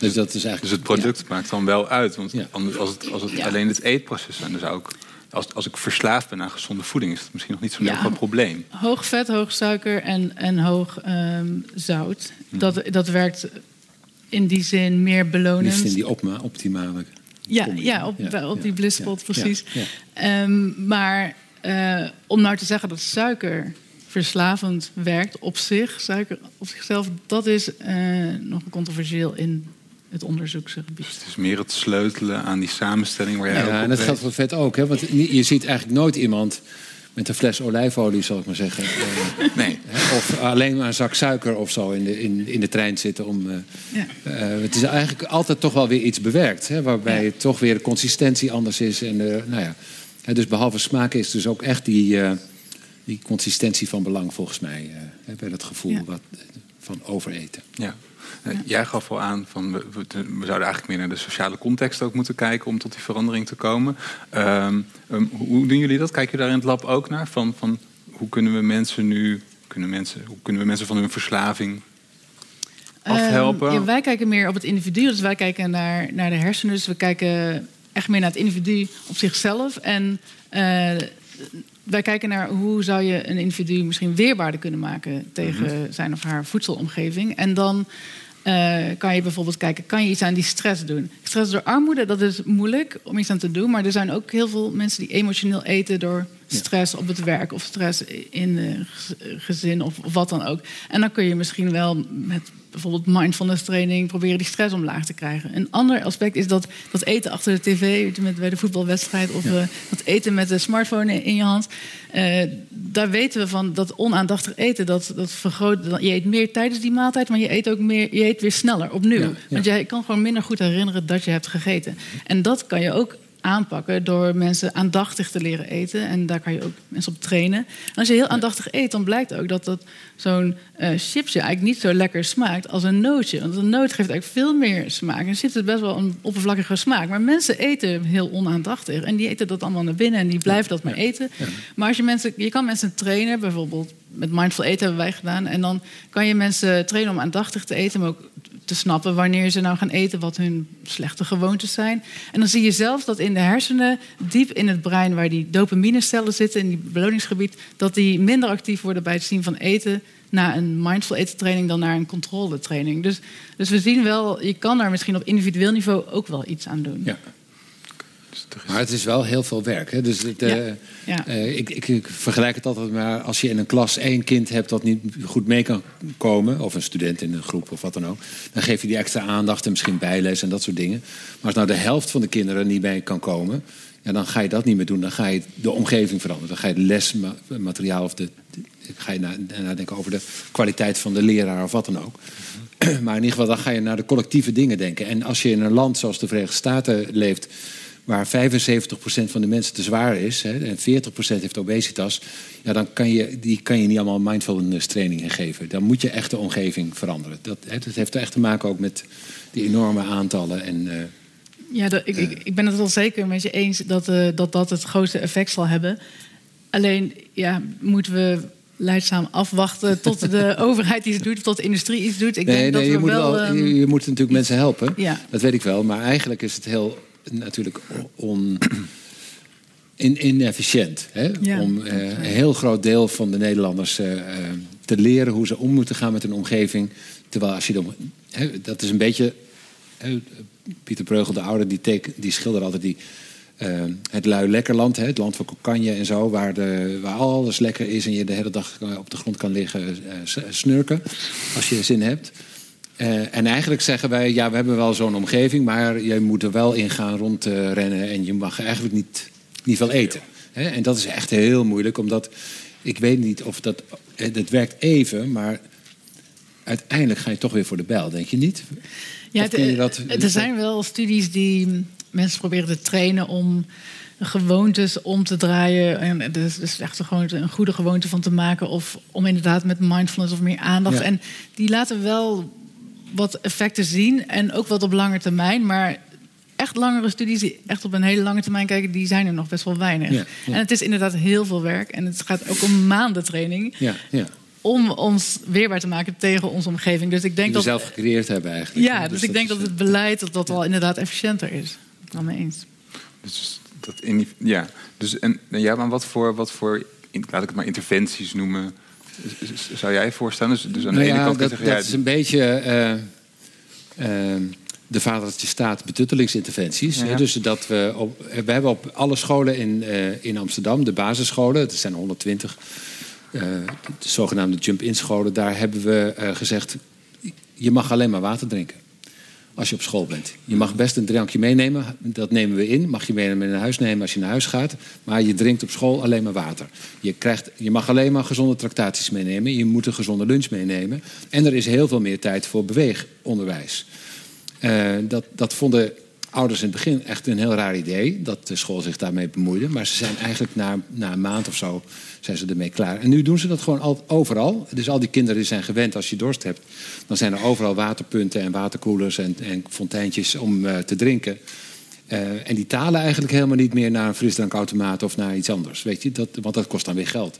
Dus, dat is eigenlijk, dus het product maakt dan wel uit. Want als het, als het alleen het eetproces zijn, dan zou ik als, als ik verslaafd ben aan gezonde voeding, is het misschien nog niet zo'n heel groot probleem. Hoog vet, hoog suiker en, en hoog um, zout. Mhm. Dat, dat werkt in die zin meer belonend. Liefst in die opma, optimale. Ja, ja, op, ja, op die blisspot, precies. Um, maar uh, om nou te zeggen dat suiker verslavend werkt op zich, suiker op zichzelf, dat is uh, nog controversieel in het onderzoeksgebied. het is meer het sleutelen aan die samenstelling waar jij ja, en dat geldt voor vet ook. Hè? Want je ziet eigenlijk nooit iemand met een fles olijfolie, zal ik maar zeggen. Eh, nee. Of alleen maar een zak suiker of zo in de, in, in de trein zitten. Om, uh, ja. uh, het is eigenlijk altijd toch wel weer iets bewerkt. Hè? Waarbij ja. toch weer de consistentie anders is. En, nou ja. Dus behalve smaak is dus ook echt die, die consistentie van belang volgens mij. bij dat gevoel wat, van overeten. Ja. Ja. Jij gaf al aan van we, we, zouden eigenlijk meer naar de sociale context ook moeten kijken om tot die verandering te komen. Um, um, hoe doen jullie dat? Kijken jullie daar in het lab ook naar? Van, van hoe kunnen we mensen nu, kunnen mensen, hoe kunnen we mensen van hun verslaving afhelpen? Um, ja, wij kijken meer op het individu, dus wij kijken naar, naar de hersenen. Dus we kijken echt meer naar het individu op zichzelf. En uh, wij kijken naar hoe zou je een individu misschien weerbaarder kunnen maken tegen mm -hmm. zijn of haar voedselomgeving. En dan uh, kan je bijvoorbeeld kijken, kan je iets aan die stress doen? Stress door armoede, dat is moeilijk om iets aan te doen. Maar er zijn ook heel veel mensen die emotioneel eten door stress op het werk of stress in het gezin of, of wat dan ook. En dan kun je misschien wel met bijvoorbeeld mindfulness training proberen die stress omlaag te krijgen. Een ander aspect is dat, dat eten achter de tv, met, bij de voetbalwedstrijd, of ja. uh, dat eten met de smartphone in je hand. Uh, daar weten we van dat onaandachtig eten, dat, dat vergroot. Je eet meer tijdens die maaltijd, maar je eet ook meer, je eet weer sneller opnieuw. Ja, Want jij kan gewoon minder goed herinneren dat je hebt gegeten. En dat kan je ook aanpakken door mensen aandachtig te leren eten. En daar kan je ook mensen op trainen. En als je heel aandachtig eet, dan blijkt ook dat, dat zo'n uh, chipsje eigenlijk niet zo lekker smaakt als een nootje. Want een noot geeft eigenlijk veel meer smaak. En zit het best wel een oppervlakkige smaak. Maar mensen eten heel onaandachtig. En die eten dat allemaal naar binnen en die blijven dat maar eten. Maar als je mensen, je kan mensen trainen, bijvoorbeeld met mindful eten hebben wij gedaan. En dan kan je mensen trainen om aandachtig te eten, maar ook te snappen wanneer ze nou gaan eten, wat hun slechte gewoontes zijn. En dan zie je zelfs dat in de hersenen, diep in het brein, waar die dopaminecellen zitten, in die beloningsgebied, dat die minder actief worden bij het zien van eten na een mindful eten training dan naar een controle training. Dus, dus we zien wel, je kan daar misschien op individueel niveau ook wel iets aan doen. Ja. Maar het is wel heel veel werk. Hè? Dus het, ja. Uh, ja. Uh, ik, ik, ik, vergelijk het altijd maar als je in een klas één kind hebt dat niet goed mee kan komen, of een student in een groep of wat dan ook, dan geef je die extra aandacht en misschien bijles en dat soort dingen. Maar als nou de helft van de kinderen niet mee kan komen, ja, dan ga je dat niet meer doen. Dan ga je de omgeving veranderen. Dan ga je het lesmateriaal of de, de ga je nadenken over de kwaliteit van de leraar of wat dan ook. Maar in ieder geval, dan ga je naar de collectieve dingen denken. En als je in een land zoals de Verenigde Staten leeft, waar 75% van de mensen te zwaar is hè, en 40% heeft obesitas, ja, dan kan je, die kan je niet allemaal mindfulness trainingen geven. Dan moet je echt de omgeving veranderen. Dat, hè, dat heeft echt te maken ook met die enorme aantallen. En, uh, ja, dat, ik, ik, ik, ben het wel zeker met je eens dat, uh, dat dat het grootste effect zal hebben. Alleen ja, moeten we leidzaam afwachten tot de overheid iets doet, tot de industrie iets doet. Ik nee, denk nee, dat je, moet wel, wel um, je moet natuurlijk mensen helpen. Ja. Dat weet ik wel. Maar eigenlijk is het heel natuurlijk on, in, inefficiënt. Hè? Ja, om eh, een heel groot deel van de Nederlanders eh, eh, te leren hoe ze om moeten gaan met hun omgeving. Terwijl als je dan, hè, dat is een beetje. hè, Pieter Breugel, de oude, die, teken, die schilderde altijd die, het lui lekkerland, hè, het land van Kokanje en zo, waar, de, waar alles lekker is en je de hele dag op de grond kan liggen snurken, als je zin hebt. Eh, en eigenlijk zeggen wij, ja, we hebben wel zo'n omgeving, maar je moet er wel in gaan rondrennen en je mag eigenlijk niet, niet veel eten. Hè? En dat is echt heel moeilijk, omdat ik weet niet of dat, eh, dat werkt even, maar uiteindelijk ga je toch weer voor de bijl, denk je niet? Ja, je het- dat- er zijn wel studies die mensen proberen te trainen om gewoontes om te draaien. En dus, dus echt een, gewoonte, een goede gewoonte van te maken. Of om inderdaad met mindfulness of meer aandacht. Ja. En die laten wel wat effecten zien. En ook wat op lange termijn. Maar echt langere studies die echt op een hele lange termijn kijken, die zijn er nog best wel weinig. Ja, ja. En het is inderdaad heel veel werk. En het gaat ook om maanden training. Ja, ja. Om ons weerbaar te maken tegen onze omgeving. Dus ik denk Die we dat. zelf gecreëerd hebben eigenlijk. Ja, dus, ik denk is, dat het beleid dat dat wel inderdaad efficiënter is. Ik ben het mee eens. Dus dat in, ja, dus en ja, maar wat voor, wat voor laat ik het maar interventies noemen, zou jij voorstellen? Dus, dus aan de Nou ene ja, kant dat, zeggen, dat is een beetje eh, eh, de vadertje staat betuttelingsinterventies. Ja, ja. Hè, Dus dat we, op, we hebben op alle scholen in, eh, in Amsterdam, de basisscholen, het zijn 120, eh, de zogenaamde jump-in scholen, daar hebben we gezegd, je mag alleen maar water drinken. Als je op school bent. Je mag best een drankje meenemen. Dat nemen we in. Mag je mee naar huis nemen als je naar huis gaat. Maar je drinkt op school alleen maar water. Je, krijgt, je mag alleen maar gezonde tractaties meenemen. Je moet een gezonde lunch meenemen. En er is heel veel meer tijd voor beweegonderwijs. Eh, dat, dat vonden ouders in het begin echt een heel raar idee. Dat de school zich daarmee bemoeide. Maar ze zijn eigenlijk na, na een maand of zo zijn ze ermee klaar. En nu doen ze dat gewoon al, overal. Dus al die kinderen die zijn gewend als je dorst hebt. Dan zijn er overal waterpunten en waterkoelers en, en fonteintjes om eh, te drinken. Eh, en die talen eigenlijk helemaal niet meer naar een frisdrankautomaat of naar iets anders. Weet je? Dat, want dat kost dan weer geld.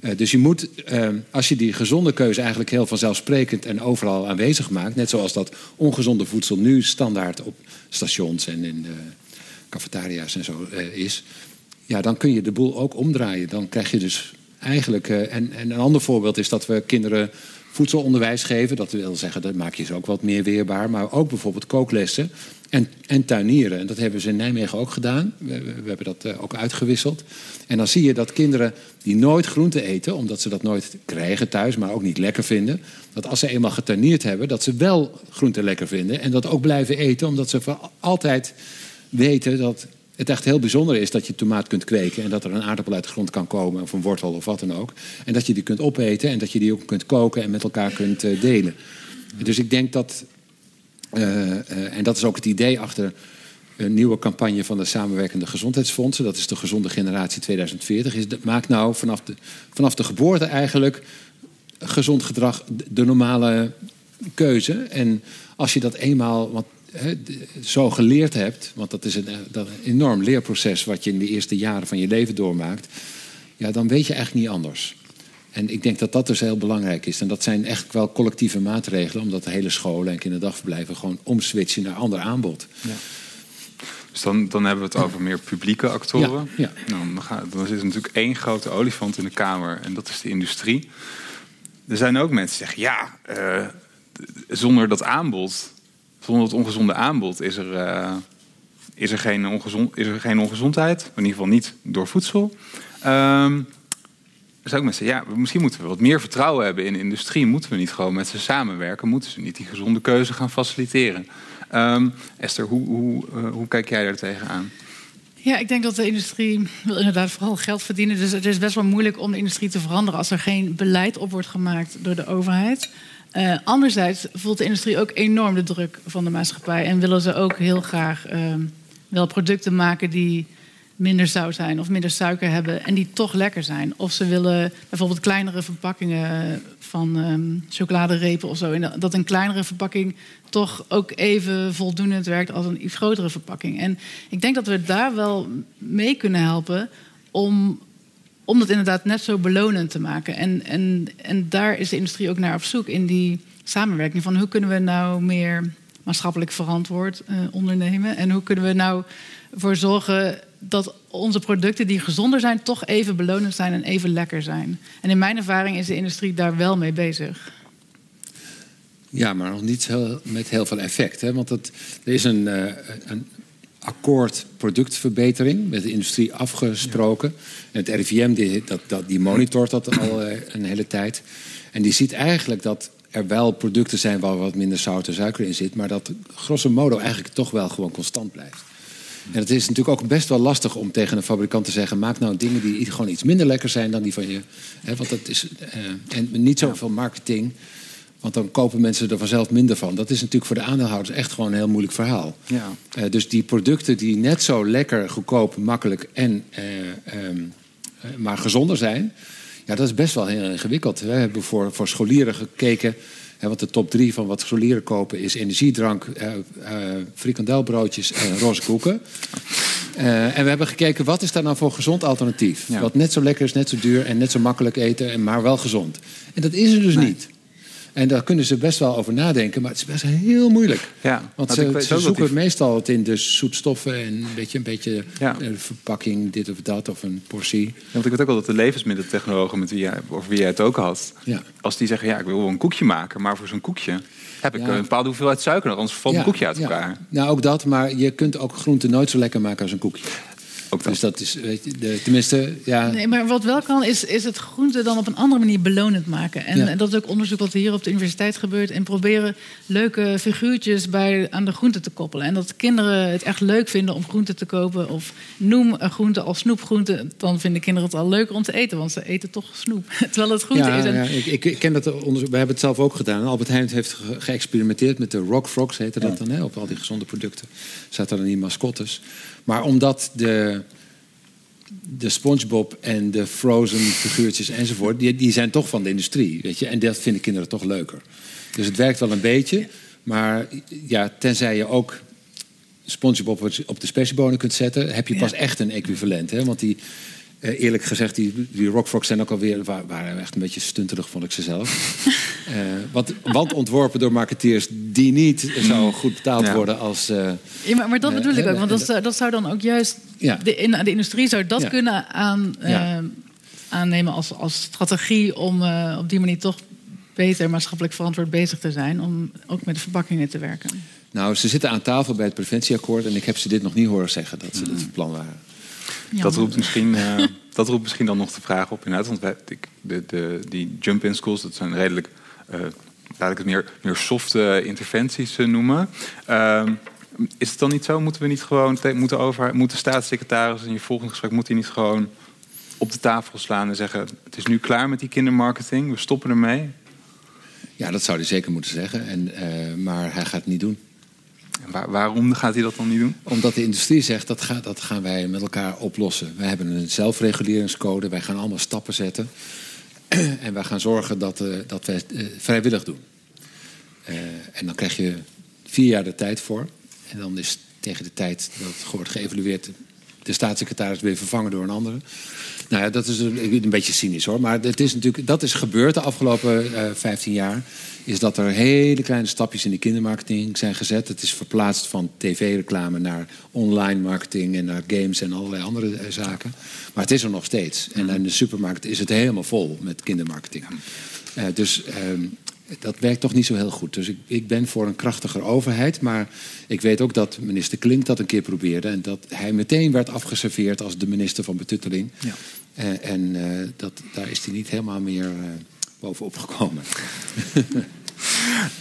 Eh, dus je moet, eh, als je die gezonde keuze eigenlijk heel vanzelfsprekend en overal aanwezig maakt, net zoals dat ongezonde voedsel nu standaard op stations en in eh, cafetaria's en zo is, ja, dan kun je de boel ook omdraaien. Dan krijg je dus eigenlijk. en, en een ander voorbeeld is dat we kinderen voedselonderwijs geven. Dat wil zeggen, dat maak je ze ook wat meer weerbaar. Maar ook bijvoorbeeld kooklessen en, en tuinieren. En dat hebben ze in Nijmegen ook gedaan. We, hebben dat eh, ook uitgewisseld. En dan zie je dat kinderen die nooit groente eten, omdat ze dat nooit krijgen thuis, maar ook niet lekker vinden, dat als ze eenmaal getuinierd hebben, dat ze wel groente lekker vinden. En dat ook blijven eten, omdat ze voor altijd weten dat het echt heel bijzonder is dat je tomaat kunt kweken en dat er een aardappel uit de grond kan komen, of een wortel of wat dan ook. En dat je die kunt opeten en dat je die ook kunt koken en met elkaar kunt eh, delen. Dus ik denk dat, en dat is ook het idee achter een nieuwe campagne van de samenwerkende gezondheidsfondsen, dat is de Gezonde Generatie 2040, is maak nou vanaf de, vanaf de geboorte eigenlijk gezond gedrag de- normale keuze. En als je dat eenmaal d- zo geleerd hebt, want dat is een, eh, dat een enorm leerproces wat je in de eerste jaren van je leven doormaakt, ja, dan weet je eigenlijk niet anders. En ik denk dat dat dus heel belangrijk is. En dat zijn echt wel collectieve maatregelen, omdat de hele scholen en kinderdagverblijven gewoon omswitchen naar ander aanbod. dus dan, dan hebben we het over meer publieke actoren. Ja, Nou, dan, gaat, dan zit er natuurlijk één grote olifant in de kamer en dat is de industrie. Er zijn ook mensen die zeggen, ja, eh, zonder dat aanbod, zonder het ongezonde aanbod, is er, eh, is er, geen, ongezond, is er geen ongezondheid. In ieder geval niet door voedsel. Ehm, zijn ook mensen, ja, misschien moeten we wat meer vertrouwen hebben in de industrie. Moeten we niet gewoon met ze samenwerken? Moeten ze niet die gezonde keuze gaan faciliteren? Ehm, Esther, hoe, hoe, eh, hoe kijk jij daar tegenaan? Ja, ik denk dat de industrie wil inderdaad vooral geld verdienen. Dus het is best wel moeilijk om de industrie te veranderen als er geen beleid op wordt gemaakt door de overheid. Eh, anderzijds voelt de industrie ook enorm de druk van de maatschappij. En willen ze ook heel graag ehm, wel producten maken die minder zout zijn of minder suiker hebben en die toch lekker zijn. Of ze willen bijvoorbeeld kleinere verpakkingen van ehm chocoladerepen of zo. En dat- een kleinere verpakking toch ook even voldoende werkt als een iets grotere verpakking. En ik denk dat we daar wel mee kunnen helpen om, om dat inderdaad net zo belonend te maken. En, en, en daar is de industrie ook naar op zoek in die samenwerking. Van hoe kunnen we nou meer maatschappelijk verantwoord uh, ondernemen? En hoe kunnen we nou voor zorgen dat onze producten die gezonder zijn, toch even belonend zijn en even lekker zijn? En in mijn ervaring is de industrie daar wel mee bezig. Ja, maar nog niet heel, met heel veel effect. Hè? Want dat, er is een, uh, een akkoord productverbetering met de industrie afgesproken. En het RIVM die, dat, dat, die monitort dat al uh, een hele tijd. En die ziet eigenlijk dat er wel producten zijn waar wat minder zout en suiker in zit, maar dat grosso modo eigenlijk toch wel gewoon constant blijft. En het is natuurlijk ook best wel lastig om tegen een fabrikant te zeggen: maak nou dingen die gewoon iets minder lekker zijn dan die van je. Hè, want dat is. Uh, en niet zoveel marketing. Want dan kopen mensen er vanzelf minder van. Dat is natuurlijk voor de aandeelhouders echt gewoon een heel moeilijk verhaal. Ja. Uh, dus die producten die net zo lekker, goedkoop, makkelijk en uh, um, maar gezonder zijn. Ja, dat is best wel heel ingewikkeld. We hebben voor, voor scholieren gekeken. Want de top drie van wat scholieren kopen is energiedrank, uh, frikandelbroodjes en roze koeken. en we hebben gekeken wat is daar nou voor gezond alternatief. Ja. Wat net zo lekker is, net zo duur en net zo makkelijk eten, maar wel gezond. En dat is er dus nee. niet. En daar kunnen ze best wel over nadenken, maar het is best heel moeilijk. Ja, Want ze, ze zoeken meestal het in de zoetstoffen en een beetje, een beetje ja. een verpakking, dit of dat, of een portie. Ja, want ik weet ook wel dat de levensmiddeltechnologen met wie jij, over wie jij het ook had, ja. als die zeggen, ja, ik wil wel een koekje maken, maar voor zo'n koekje heb ik een bepaalde hoeveelheid suiker nodig, anders valt een koekje uit elkaar. Nou, ook dat, maar je kunt ook groenten nooit zo lekker maken als een koekje. Dus dat is, weet je, de, tenminste, ja. Nee, maar wat wel kan, is, is het groente dan op een andere manier belonend maken. En, en dat is ook onderzoek wat hier op de universiteit gebeurt. En proberen leuke figuurtjes bij, aan de groente te koppelen. En dat kinderen het echt leuk vinden om groente te kopen. Of noem een groente als snoepgroente. Dan vinden kinderen het al leuker om te eten, want ze eten toch snoep. Terwijl het groente ja, is. En... Ja, ik, ik, ken dat onderzoek. We hebben het zelf ook gedaan. Albert Heijn heeft ge geëxperimenteerd met de Rock Frogs, heette dat dan, hè, op al die gezonde producten. Zaten dan die mascottes. Maar omdat de, de SpongeBob en de Frozen figuurtjes enzovoort, die, die zijn toch van de industrie. Weet je? En dat vinden kinderen toch leuker. Dus het werkt wel een beetje. Maar ja, tenzij je ook SpongeBob op de speciebonen kunt zetten, heb je pas echt een equivalent. Hè? Want die, uh, eerlijk gezegd, die, die Rockfrogs zijn ook alweer... waren echt een beetje stunterig, vond ik ze zelf. uh, want, want ontworpen door marketeers die niet zo goed betaald ja. worden als... Uh, ja, maar, maar dat bedoel ik ook, want dat, zou, dat zou dan ook juist... Ja. De, in, de industrie zou dat ja. kunnen aan, aannemen als, als strategie... om op die manier toch beter maatschappelijk verantwoord bezig te zijn... om ook met de verpakkingen te werken. Nou, ze zitten aan tafel bij het preventieakkoord... en ik heb ze dit nog niet horen zeggen, dat ze mm. dat van plan waren. Dat roept, misschien, uh, dat roept misschien dan nog de vraag op inderdaad. Want wij, de, de, die jump-in schools, dat zijn redelijk, uh, laat ik het meer, meer softe interventies uh, noemen. Uh, is het dan niet zo? Moeten we niet gewoon, moeten, over, moeten staatssecretaris in je volgende gesprek, moet hij niet gewoon op de tafel slaan en zeggen: Het is nu klaar met die kindermarketing, we stoppen ermee? Ja, dat zou hij zeker moeten zeggen. En, maar hij gaat het niet doen. Waar, waarom gaat hij dat dan niet doen? Omdat de industrie zegt dat, dat gaan wij met elkaar oplossen. Wij hebben een zelfreguleringscode, wij gaan allemaal stappen zetten. en wij gaan zorgen dat, uh, dat wij uh, vrijwillig doen. Uh, en dan krijg je vier jaar de tijd voor. En dan is tegen de tijd dat het wordt geëvalueerd de staatssecretaris weer vervangen door een andere. Nou ja, dat is een, een beetje cynisch hoor. Maar het is natuurlijk, dat is gebeurd de afgelopen uh, 15 jaar. Is dat er hele kleine stapjes in de kindermarketing zijn gezet. Het is verplaatst van tv-reclame naar online marketing en naar games en allerlei andere uh, zaken. Maar het is er nog steeds. En in de supermarkt is het helemaal vol met kindermarketing. Uh, dus dat werkt toch niet zo heel goed. Dus ik, ik, ben voor een krachtiger overheid. Maar ik weet ook dat minister Klink dat een keer probeerde. En dat hij meteen werd afgeserveerd als de minister van Betutteling. Ja. Uh, en uh, dat, daar is hij niet helemaal meer uh, bovenop gekomen.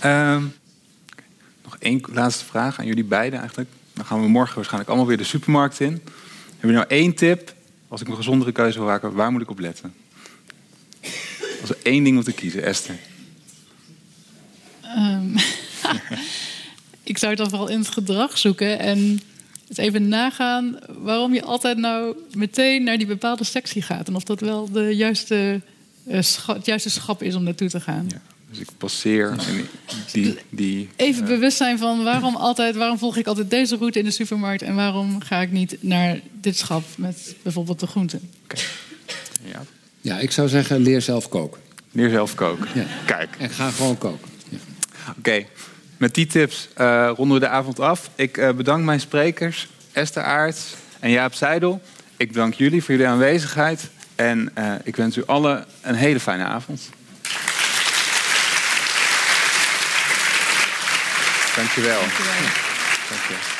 um, nog één laatste vraag aan jullie beiden eigenlijk. Dan gaan we morgen waarschijnlijk allemaal weer de supermarkt in. Heb je nou één tip? Als ik een gezondere keuze wil maken, waar moet ik op letten? Als er één ding om te kiezen, Esther. Um, ik zou het dan vooral in het gedrag zoeken en eens even nagaan waarom je altijd nou meteen naar die bepaalde sectie gaat. En of dat wel de juiste, uh, scha het juiste schap is om naartoe te gaan. Ja, dus ik passeer en die, die, Even uh, bewust zijn van waarom, altijd, waarom volg ik altijd deze route in de supermarkt en waarom ga ik niet naar dit schap met bijvoorbeeld de groenten. Okay. Ja. ja, ik zou zeggen leer zelf koken. Leer zelf koken. Ja. Kijk. En ga gewoon koken. Oké. Okay. met die tips uh, ronden we de avond af. Ik uh, bedank mijn sprekers, Esther Aarts en Jaap Seidel. Ik bedank jullie voor jullie aanwezigheid. En uh, ik wens u allen een hele fijne avond. Dankjewel. Dankjewel. Dankjewel.